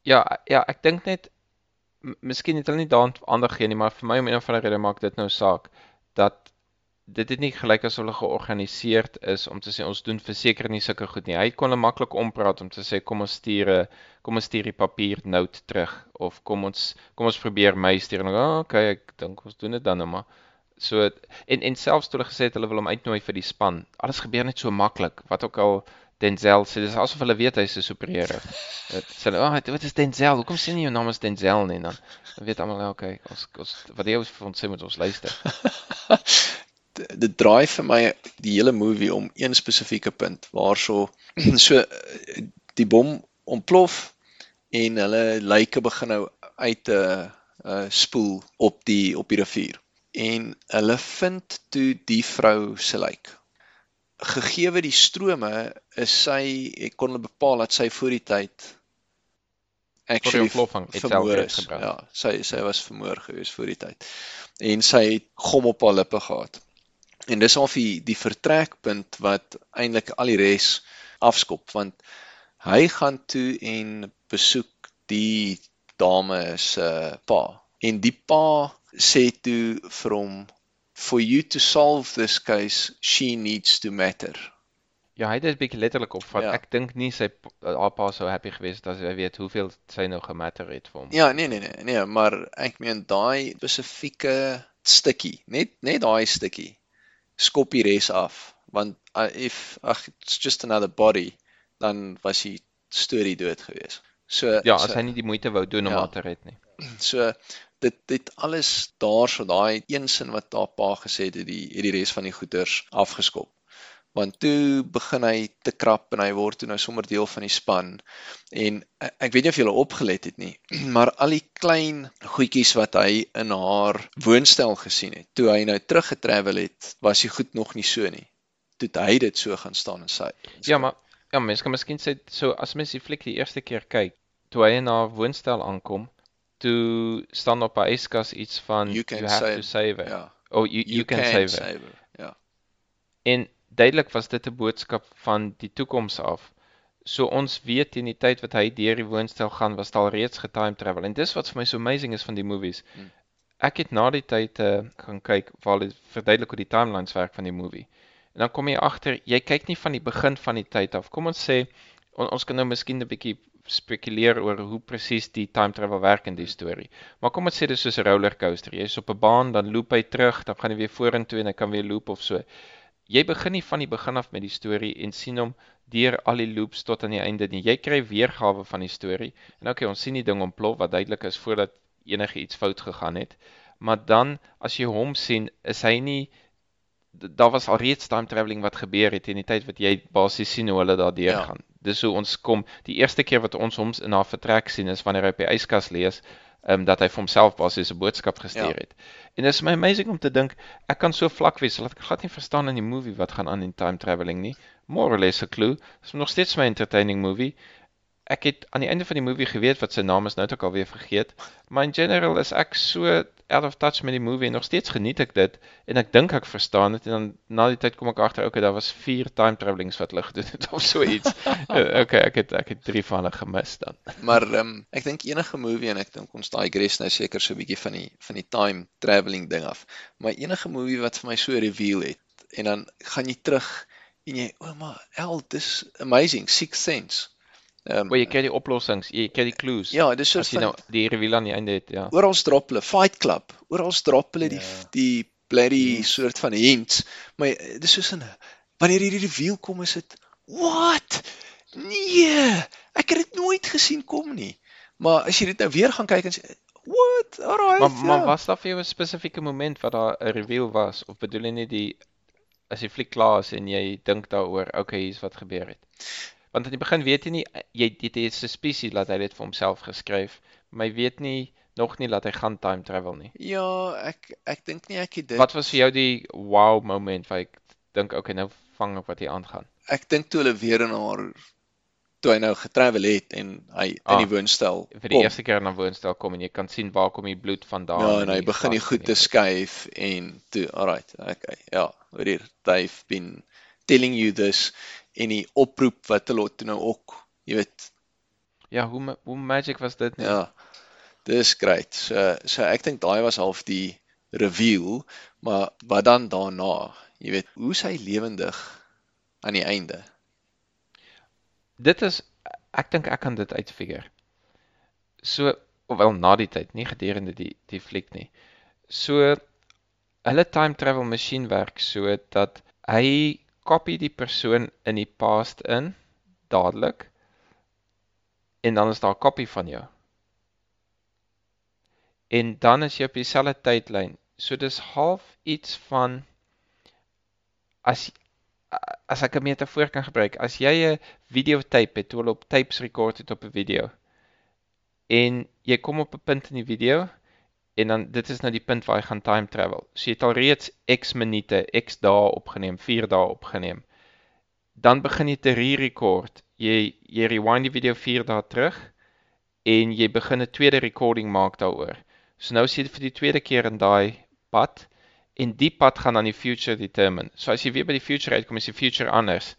Ja, ja, ek dink net miskien het hulle nie daaraan aandag gegee nie, maar vir my om een of ander rede maak dit nou saak dat dit het nie gelyk asof hulle georganiseerd is om te sê ons doen verseker nie sulke goed nie. Hy kon hulle maklik ompraat om te sê kom ons stuur 'n kom ons stuur die papier note terug of kom ons kom ons probeer my stuur en ek, oh, okay, ek dink ons doen dit dan nou maar. So en en selfs toe hulle gesê het hulle wil hom uitnooi vir die span. Alles gebeur net so maklik. Wat ook al Denzel sê, dis asof hulle weet hy's 'n superheld. Dit sê "Ag, wat is Denzel? Hoekom sê nie jou naam is Denzel nie?" Dan dan weet almal, ja, okay, ons ons wat jy vir ons sê moet ons luister. <laughs> Dit draai vir my die hele movie om een spesifieke punt waarso <clears throat> so die bom ontplof en hulle lyke begin nou uit 'n uh, uh, spoel op die op die rivier. En hulle vind toe die vrou se lijk. Gegeewe die strome is sy ek kon hulle bepaal dat sy voor die tyd actually ontploffing het vermoor is. Ja, sy sy was vermoor gewees voor die tyd. En sy het gom op haar lippe gehad. En dis al die die vertrekpunt wat eintlik al die res afskop want hy gaan toe en besoek die dame se pa. En die pa sê toe vir hom for you to solve this case she needs to matter. Ja, hy het dit bietjie letterlik opvat. Ja. Ek dink nie sy haar pa sou happy gewees het as hy weet hoeveel sy nou gematter het vir hom. Ja, nee nee nee, nee, maar ek meen daai spesifieke stukkie, net net daai stukkie skop die res af. Want uh, if ag it's just another body, dan was die storie dood gewees. So Ja, so, as hy nie die moeite wou doen om Ja. haar te red nie. So dit dit alles daarso daai een sin wat daar pa gesê het, het die het die res van die goeders afgeskop. Want toe begin hy te krap en hy word toe nou sommer deel van die span. En ek, ek weet nie of julle opgelet het nie, <clears throat> maar al die klein goedjies wat hy in haar woonstel gesien het, toe hy nou teruggetravel het, was die goed nog nie so nie. Toe hy dit so gaan staan en sê. Ja, maar ja, mens kan miskien sê so as mens die fliek die eerste keer kyk, toe hy in haar woonstel aankom, toe staan op haar yskas iets van You can have save- to save her. ja, Oh, you, you, can, save her. save her. Ja. En duidelik was dit 'n boodskap van die toekoms af. So ons weet teen die tyd wat hy deur die woonstel gaan, was daar reeds getime travel. En dis wat vir my so amazing is van die movies. Hmm. Ek het na die tyd uh, gaan kyk waar hulle verduidelik hoe die timelines werk van die movie. En dan kom jy agter, jy kyk nie van die begin van die tyd af. Kom ons sê on, ons kan nou miskien 'n bietjie spekuleer oor hoe presies die time travel werk in die storie. Maar kom ons sê dis soos 'n rollercoaster. Jy's op 'n baan, dan loop hy terug, dan gaan hy weer vorentoe en hy kan weer loop of so. Jy begin nie van die begin af met die storie en sien hom deur al die loops tot aan die einde nie. Jy kry weergawe van die storie. En okay, ons sien die ding ontplof wat duidelik is voordat enige iets fout gegaan het. Maar dan as jy hom sien, is hy nie daar was alreeds time travelling wat gebeur het in die tyd wat jy basies sien hoe hulle daardeur Ja. gaan. Dis hoe ons kom. Die eerste keer wat ons hom in haar vertrek sien is wanneer hy op die yskas lees, ehm um, dat hy vir homself basies 'n boodskap gestuur Ja. het. En dit is my amazing om te dink ek kan so vlak wees dat ek glad nie verstaan in die movie wat gaan aan in time travelling nie. More or less a clue. Dis nog steeds my entertaining movie. Ek het aan die einde van die movie geweet wat sy naam is, nou het ek alweer vergeet. Maar in general is ek so out of touch met die movie en nog steeds geniet ek dit en ek dink ek verstaan dit en dan na die tyd kom ek agter okay, daar was 4 time travelings wat hulle gedoen het <laughs> of so iets. <laughs> Eh, okay, ek het ek het 3 van hulle gemis dan. <laughs> Maar ehm um, ek dink enige movie en ek dink ons digress nou seker so 'n bietjie van die van die time travelling ding af. Maar enige movie wat vir my so reveal het en dan gaan jy terug en jy o, oh, maar el, dis amazing, Sixth Sense. Ehm Maar jy kry die oplossings, jy kry die clues. ja, dis soort as jy nou die reveal aan die einde het, ja. oral drop hulle Fight Club, oral drop hulle die Ja. die bloody soort van hints. Maar eh, dis soos 'n wanneer hierdie reveal kom is dit what? Nee, ek het dit nooit gesien kom nie. Maar as jy dit nou weer gaan kyk en sê what? Alright. Maar maar ja. was daar vir jou 'n spesifieke moment wat daar 'n reveal was of bedoel jy net die as die fliek klaar is en jy dink daaroor, okay, hier's wat gebeur het. Want aan die begin weet jy nie jy jy het 'n suspisie dat hy dit vir homself geskryf, maar jy weet nie nog nie dat hy gaan time travel nie. Ja, ek ek dink nie ek het dit Wat was vir jou die wow moment waar ek dink okay, nou vang ek wat hier aangaan? ek dink toe hulle weer in haar toe hy nou getravel het en hy in Ah, die woonstel Vir die kom. eerste keer na woonstel kom en jy kan sien waar kom die bloed vandaan. Ja, en hy begin die goed te skuif en toe, alright, okay. Ja, hoor hier, they've been telling you this en die oproep wat hulle toe nou ook, jy weet, Ja, hoe hoe magic was dit nie? ja. Dis great. So so ek dink daai was half die reveal, maar wat dan daarna? Jy weet, hoe sy lewendig aan die einde. Dit is ek dink ek kan dit uitfigure. So wel na die tyd, nie gedurende die die fliek nie. So hulle time travel masjien werk so dat hy kopie die persoon in die past in dadelik en dan is daar 'n kopie van jou. En dan is jy op dieselfde tydlyn. So dis half iets van as as ek 'n metafoor kan gebruik, as jy 'n videotape het, toe hulle op tapes rekord het op 'n video en jy kom op 'n punt in die video en dan dit is nou die punt waar jy gaan time travel. So jy het al reeds X minute, X dae opgeneem, 4 dae opgeneem. Dan begin jy te re-record. Jy jy rewind die video 4 dae terug en jy begin 'n tweede recording maak daaroor. So nou sit jy vir die tweede keer in daai pad en die pad gaan dan die future determine. So as jy weer by die future uitkom, is die future anders.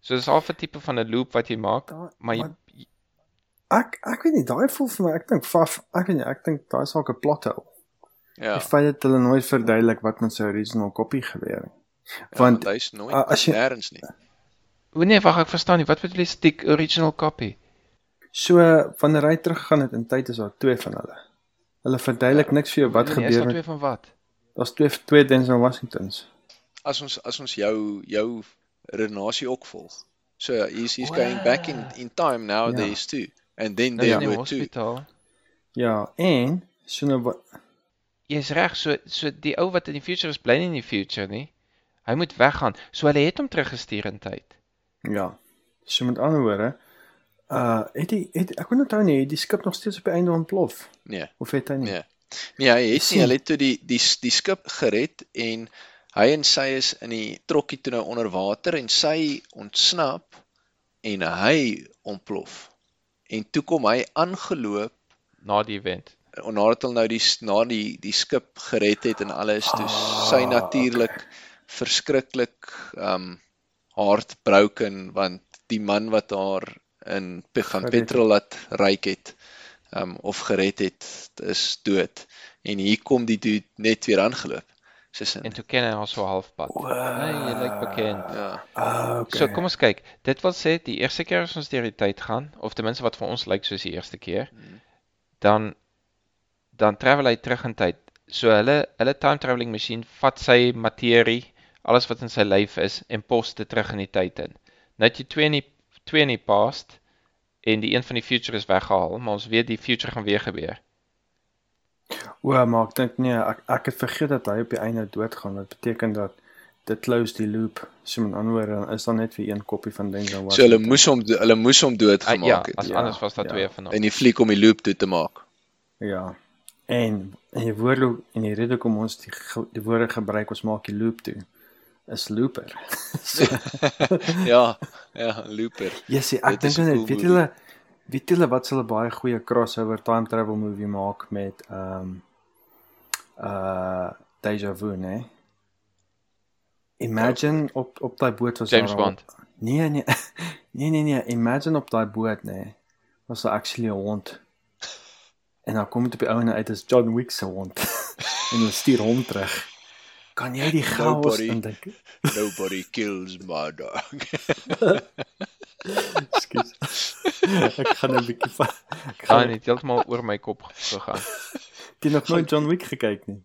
So dis half 'n tipe van 'n loop wat jy maak, maar jy, Ek ek weet nie, daai voel vir my, ek dink faf, ek weet nie, ek dink daai is ook 'n plot hole. Ja. Die feit dat hulle nooit verduidelik wat met sy original kopie gebeur het. ja, Want hy's nooit as jy- nêrens nie. o nee, wag, ek verstaan nie. Wat bedoel jy stick original copy? so wanneer hy teruggaan het in tyd is daar twee van hulle. Hulle verduidelik niks vir jou wat Nee, gebeur Is daar twee van wat? daar's twee twee Denzel Washingtons. As ons as ons jou jou redenasie ook volg. So he's he's O, going back in in time now Ja. there's two and then in die were hospitaal. Ja, en so nou Jy's reg, so so die ou wat in die future is, bly nie in die future nie. Hy moet weggaan. So hulle het hom teruggestuur in tyd. ja. So met ander woorde, uh het hy het ek kon onthou nie, die skip nog steeds op die einde ontplof Nee, of het hy nie? nee. Nee, hy het nie, sien. hulle het toe die die die skip gered en hy en sy is in die trokkie toe nou onder water en sy ontsnap en hy ontplof. En toe kom hy aangeloop na die event. en nadat hulle nou die na die die skip gered het en alles toe sy Ah, natuurlik verskriklik um heartbroken want die man wat haar in gaan petrol laat ryk het um of gered het is dood. En hier kom die dude net weer aangeloop soos in En toe ken hy haar so halfpad. Hey, jy lyk bekend. ja Ah, okay. So kom ons kyk. Dit wil sê die eerste keer as ons deur die tyd gaan, of ten minste wat vir ons lyk soos die eerste keer, Mhm. dan dan travel hy terug in tyd. So hulle hulle time travelling masjien vat sy materie, alles wat in sy lyf is en pos dit terug in die tyd in. Nou jy twee in die twee in die past en die een van die future is weggehaal, maar ons weet die future gaan weer gebeur. O, maar ek dink nee, ek ek het vergeet dat hy op die einde doodgaan. Dit beteken dat dit close die loop. So met ander woorde, dan is daar net weer een koppie van Denzel so hulle moes hom hulle moes hom Ah, doodgemaak ja, het as Ja, anders was daar ja. twee van hom. in die fliek om die loop toe te maak Ja. En en die woorde en die rede kom ons die die woorde gebruik ons maak die loop toe is looper. <laughs> so, <laughs> ja ja looper <laughs> ja, sien, ek dink een net cool weet julle weet julle wat hulle baie goeie crossover time travel movie maak met ehm um, uh Deja Vu, né? Imagine op op daai boot was James Bond. Nee nee. <laughs> Nee nee nee, imagine op daai boot nê. Nee, was daar actually 'n hond. En dan kom dit op die ouene uit as John Wick se hond. <laughs> en hulle stuur hom terug. Kan jy die chaos indink? nobody kills my dog <laughs> Ekskuus. ek gaan 'n bietjie van ek gaan net heeltemal oor my kop gegaan. Jy het nog nooit John Wick gekyk nie.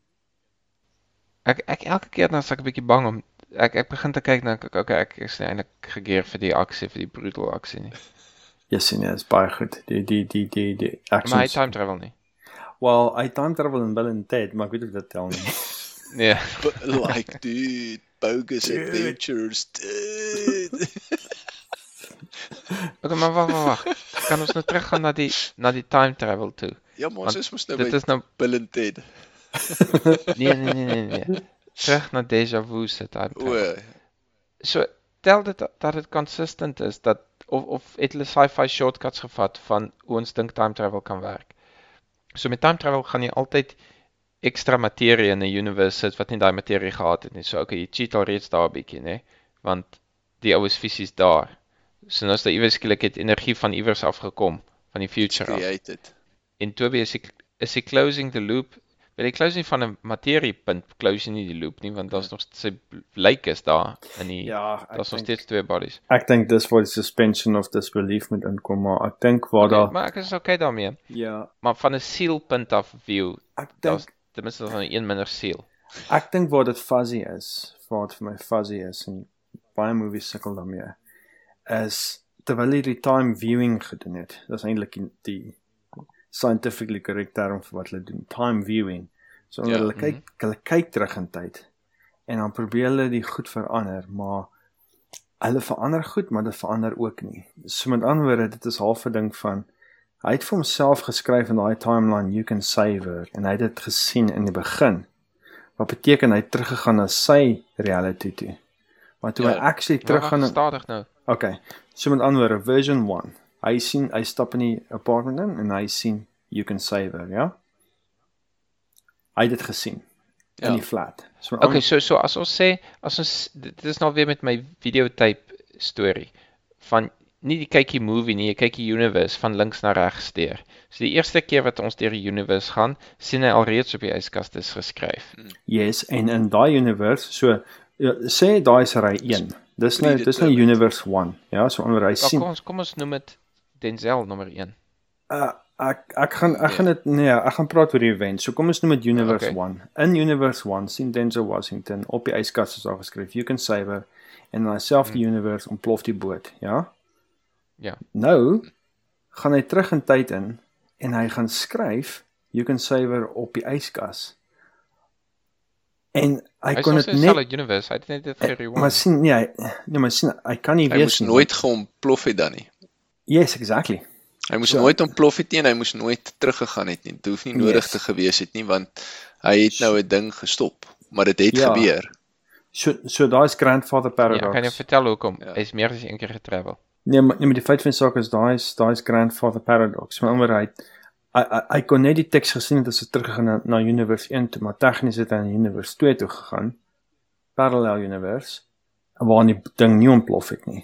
Ek ek elke keer dan as ek 'n bietjie bang om ek ek begin te kyk dan ek okay, ek is nie eintlik gegeer vir die aksie vir die brutal aksie nie. Ja, sien jy, is baie goed. Die die die die die Maar hy actions. time travel nie. Well, hy time travel in Bill and Ted, maar ek weet of dit tel nie. <laughs> Nee. <laughs> But like dude bogus adventures. Dude. <laughs> Okay, maar wag, wag, wag. Kan ons nou teruggaan na die na die time travel toe? Ja, maar ons is mos nou Dit is nou Bill and Ted. <laughs> nee nee nee nee nee. Terug na Deja Vu se time O, travel. So tel dit dat dit consistent is dat of of het hulle sci-fi shortcuts gevat van hoe ons dink time travel kan werk. So met time travel gaan jy altyd ekstra materie in 'n universe sit wat nie daai materie gehad het nie. So okay, jy cheat al reeds daar 'n bietjie, né? Want die ou is fisies daar. So nou is daar iewers skielik het energie van iewers af gekom, van die future af. created. En Toby is die is die closing the loop. By die closing van 'n materiepunt close jy nie die loop nie want daar's nog sy lyk is daar in die Ja, daar's nog steeds twee bodies. Ek dink dis waar die suspension of disbelief moet inkom, maar ek dink waar Okay, daar maar ek is okay daarmee. ja, Maar van 'n siel punt af view, ek dink ten minste van een minder siel. ek dink waar dit fuzzy is, waar dit vir my fuzzy is en baie movies sukkel daarmee is terwyl jy die time viewing gedoen het. Dis eintlik die, die scientifically correct term vir wat hulle doen, time viewing. So Ja, hulle kyk hulle kyk terug in tyd en dan probeer hulle die goed verander, maar hulle verander goed, maar dit verander ook nie. So met ander woorde, dit is half 'n ding van hy het vir homself geskryf in daai timeline you can save her en hy het dit gesien in die begin. Wat beteken hy het teruggegaan na sy reality toe. Maar toe Ja, hy actually teruggaan stadig nou. Okay. So met ander woorde, version 1. Hy sien hy stap in die apartment in en hy sien you can save her, ja? Hy het dit gesien Ja. in die flat. So Okay, so so as ons sê as ons dit is nou weer met my videotape storie van nie die kykie movie nie, jy kyk die universe van links na regs deur. So die eerste keer wat ons deur die universe gaan, sien hy alreeds op die yskas dis geskryf. Yes, en in daai universe, so ja, sê daai is ry 1. Dis nou dis nou universe 1, ja, so onder hy sien kom ons kom ons noem dit Denzel nommer 1. uh, ek ek gaan ek gaan dit nee, ek gaan praat oor die event. So kom ons noem dit universe Okay. 1. In universe 1 sien Denzel Washington op die yskas is daar geskryf you can save her en in daai selfde universe ontplof die boot, ja? Ja. Nou gaan hy terug in tyd in en hy gaan skryf you can save her op die yskas. En hy Hy kon dit net net net universe, hy het net dit eh, gerewind. maar sien nee, hy, nee maar sien hy kan nie Hy weet moes nie. nooit geontplof het dan nie. Yes, exactly. Hy moes So- nooit ontplof het nie en hy moes nooit teruggegaan het nie. Dit hoef nie nodig Yes. te gewees het nie want hy het nou 'n ding gestop, maar dit het Ja. gebeur. So so daai's grandfather Ja, paradox. ek kan jou vertel hoekom. Ja. Hy's meer as een keer getravel. Nee, maar nee, maar die feit van die saak is daai is daai is grandfather paradox. Maar hy hy hy, hy kon net die teks gesien het as hy teruggegaan na, na universe 1 toe, maar tegnies het hy na universe 2 toe gegaan. Parallel universe waar die ding nie ontplof het nie.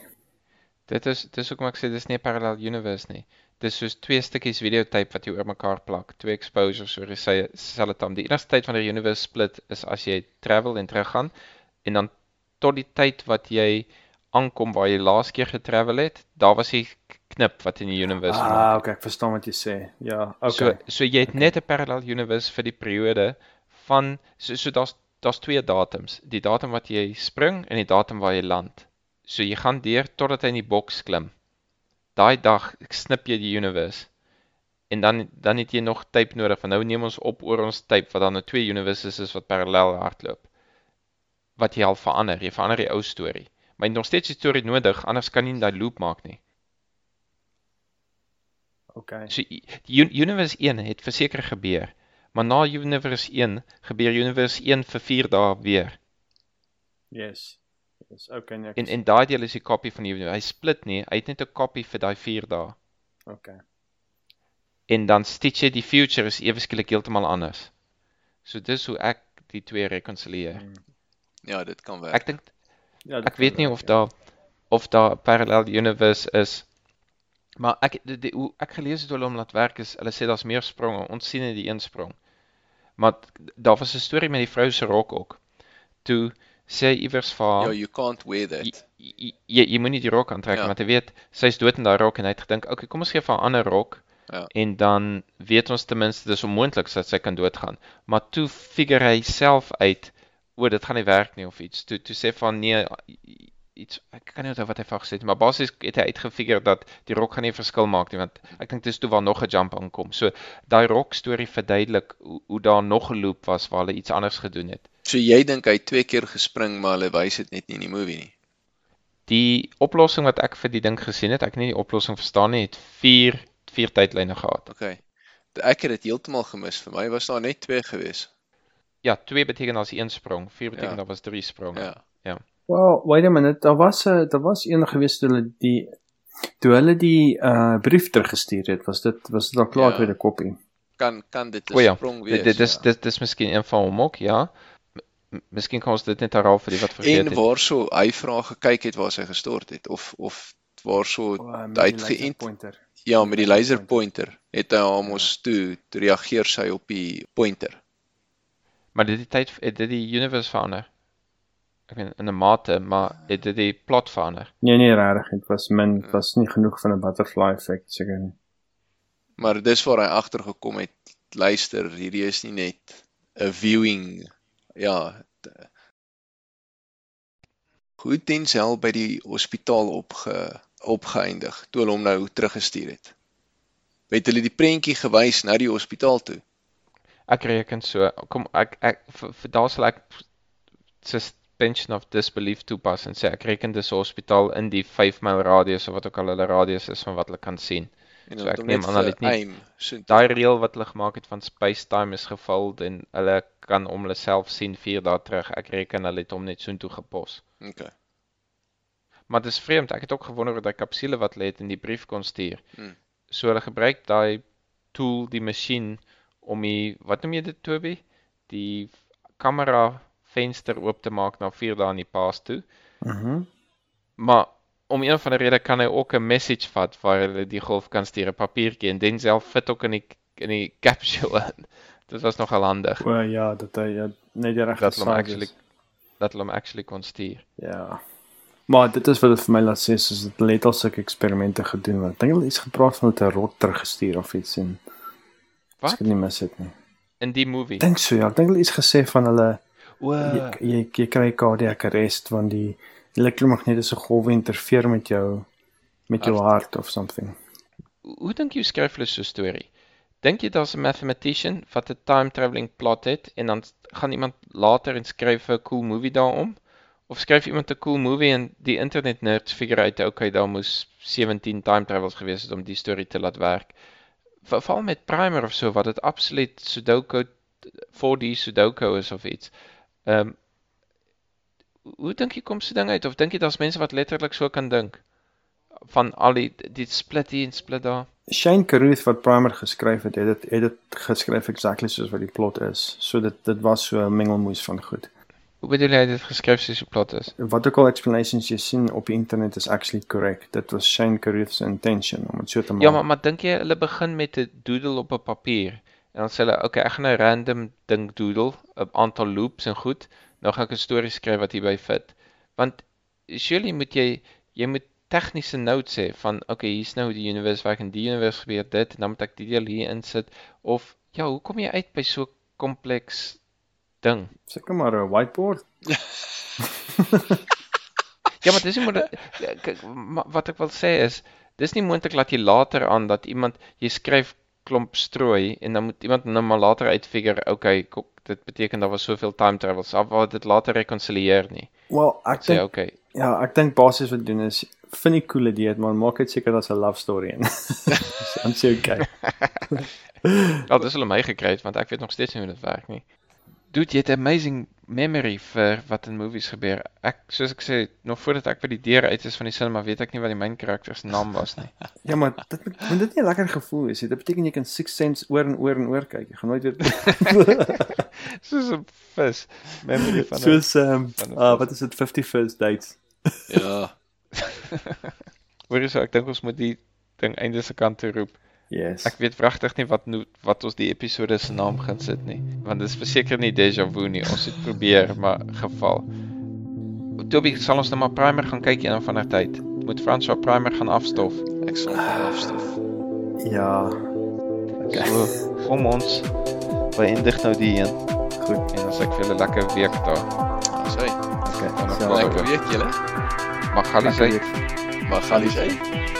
Dit is dis hoekom ek sê dis nie 'n parallel universe nie. Dis soos twee stukkies videotape wat jy oor mekaar plak, twee exposures oor dieselfde tyd. Die enigste tyd wanneer die universe split is as jy travel en teruggaan en dan tot die tyd wat jy aankom waar jy laas keer getravel het, daar was die knip wat in die universe Ah, gemaak okay, ek verstaan wat jy sê. Ja, het. So okay. so jy het net 'n parallel universe vir die periode van so so daar's daar's twee datums, die datum wat jy spring en die datum waar jy land. So jy gaan deur totdat hy in die boks klim. Daai dag snip jy die universe. En dan dan het jy nog tyd nodig van nou neem ons op oor ons tyd wat dan nou twee universes is wat parallel hardloop. Wat jy al verander, jy verander die ou storie. Maar jy het nog steeds die storie nodig, anders kan jy nie daai loop maak nie. Okay. So universe 1 het verseker gebeur, maar na universe 1 gebeur universe 1 vir 4 dae weer. Yes. Yes, okay, nee. ek En is- en daai deel is die kopie van die universe. Hy split nie, hy het net 'n kopie vir daai 4 dae. Okay. En dan stitch jy die future is ewe skielik heeltemal anders. So dis hoe ek die twee rekonsilieer. Ja, dit kan werk. Ek dink Ja, ek weet nie of ja. daar of daar parallel universe is. Maar ek die, die, hoe ek gelees het hoe hulle hom laat werk is, hulle sê daar's meer spronge. Ons sien net die een sprong. Maar daar was 'n storie met die vrou se rok ook. Toe sê iewers vir haar Ja, you can't wear jy that. jy, jy, jy moenie die rok aantrek Ja. want hy weet sy's dood in daai rok en hy het gedink, okay, kom ons gee vir 'n ander rok. Ja. En dan weet ons ten minste dis onmoontlik dat sy kan doodgaan. Maar toe figure hy self uit, o, dit gaan nie werk nie of iets. Toe toe sê van nee, iets ek kan nie onthou wat hy van gesê het, nie, maar basies het hy uitgefigure dat die rok gaan nie verskil maak nie want ek dink dis toe waar nog 'n jump aankom. So daai rok storie verduidelik hoe, hoe daar nog 'n loop was waar hulle iets anders gedoen het. So jy dink hy het twee keer gespring maar hulle wys dit net nie in die movie nie. Die oplossing wat ek vir die ding gesien het, ek het nie die oplossing verstaan nie, het 4 vier tydlyne gehad. Okay. Ek het dit heeltemal gemis. Vir my was daar net twee gewees. Ja, 2 beteken as een sprong, 4 beteken Ja. daar was 3 spronge. Ja. Well, wait a minute, daar was 'n daar was een gewees toe hulle die toe hulle die uh brief teruggestuur het, was dit was dit al klaar Ja. tweede koppie. Kan kan dit 'n O ja, sprong dit wees? dit is ja. dit dis miskien een van hom ook, ja. M- Miskien kan ons dit net herhaal vir die wat vergeet En het. waarso hy vra gekyk het waar sy gestort het of of waarso hy het geïnt pointer. ja met die laser pointer het hy hom ons toe toe reageer sy op die pointer. Maar dit die tyd het dit die universe verander. Ek weet in 'n mate, maar het dit die plot verander. Nee nee, regtig, dit was min, dit was nie genoeg van 'n butterfly effek seker nie. Maar dis waar hy agtergekom het. Luister, hierdie is nie net 'n viewing ja. t- Hoe Denzel by die hospitaal opge opgeëindig toe hulle hom nou teruggestuur het. Het hulle die prentjie gewys na die hospitaal toe? Ek reken so. Kom ek ek vir, daar sal ek suspension of disbelief toepas en sê ek reken dis 'n hospitaal in die 5 myl radius of wat ook al hulle radius is van wat hulle kan sien. En So ek hom neem aan hulle het nie- soontoe. Daai reël wat hulle gemaak het van space-time is geval en hulle kan om hulle self sien 4 dae terug. Ek reken hulle het hom net soontoe gepos. Okay. Maar dis vreemd, ek het ook gewonder oor daai kapsule wat hulle het in die brief kon stuur. Hmm. So hulle gebruik daai tool, die masjien om die wat noem jy dit Toby? Die kamera venster oop te maak na 4 dae in die past toe. Mhm. Maar om een van die rede kan hy ook 'n message vat waar hulle die golf kan stuur, 'n papiertjie en dan self fit ook in die in die <laughs> capsule in. Dit was nogal handig O ja, dat hy ja, net die regte size actually dat hulle hom actually kon stuur. Ja. Maar dit is wat dit vir my laat sê, soos dit het al sulke eksperimente gedoen. Ek dink hulle iets gepraat van met 'n rot teruggestuur of iets en Wat? Ek het nie mis dit nie. In die movie. Dink so ja, ek dink hulle iets gesê van hulle O, jy, jy, jy kry cardiac arrest want die elektromagnetiese golwe interfereer met jou met jou hart of something. hoe dink jy skryf hulle so 'n storie? Dink jy daar's 'n mathematician wat 'n time travelling plot het en dan gaan iemand later en skryf 'n cool movie daarom? Of skryf iemand 'n cool movie en die internet nerds figure uit okay, daar moes 17 time travels gewees het om die storie te laat werk. Ver- Veral met Primer of so wat dit absoluut Sudoku 4D Sudoku is of iets. Ehm um, hoe dink jy kom so ding uit of dink jy daar's mense wat letterlik so kan dink? Van al die die split hier en split daar. Shane Carruth wat Primer geskryf het, het dit het dit geskryf exactly soos wat die plot is. So dit dit was so 'n mengelmoes van goed. Hoe bedoel jy dit geskryf soos die plot is? Wat ook al explanations jy sien op die internet is actually correct. Dit was Shane Carruth se intention om dit so te maak. Ja, maar maar dink jy hulle begin met 'n doodle op 'n papier en dan sê hulle, okay, ek gaan 'n random ding doodle, 'n aantal loops en goed. Nou gaan ek 'n storie skryf wat hierby fit. Want surely moet jy jy moet tegniese notes hê van okay, hier's nou die universe werk en die universe gebeur dit en dan moet ek die deel hier insit of ja, hoe kom jy uit by so kompleks ding? Seker maar 'n whiteboard. <laughs> Ja, maar dis nie moet kyk maar wat ek wil sê is dis nie moontlik dat jy later aan dat iemand jy skryf klomp strooi en dan moet iemand nou maar later uitfigure okay kom, dit beteken daar was soveel time travels af waar dit later rekonsilieer nie. Wel, ek Sê dink okay. ja, ek dink basies wat doen is vind die cool idee, maar maak dit seker daar's 'n love story in. <laughs> dan sê okay. Ja, <laughs> dis hulle my gekry het want ek weet nog steeds nie hoe dit werk nie. Dude, jy het amazing memory vir wat in movies gebeur. Ek soos ek sê, nog voordat ek by die deur uit is van die cinema, weet ek nie wat die main karakter se naam was nie. <laughs> Ja, maar dit moet dit nie 'n lekker gevoel wees nie. Dit beteken jy kan Six Sense oor en oor en oor kyk. Jy gaan nooit weet <laughs> soos 'n vis. Memory van soos ehm um, uh, wat is dit 50 first dates. Ja. <laughs> Hoor jy so, ek dink ons moet die ding einde se kant toe roep. Yes. Ek weet wragtig nie wat nou wat ons die episode se naam gaan sit nie, want dit is verseker nie déjà vu nie. Ons het probeer, maar geval. Toby, sal ons nou maar primer gaan kyk een of ander tyd. Moet François primer gaan afstof. Ek sal gaan afstof. ja, So, kom ons beëindig nou die een goed. en dan sê ek vir julle lekker week daar. Hy. Okay. Dan wel. Lekker week julle. Magalies uit. Magalies uit.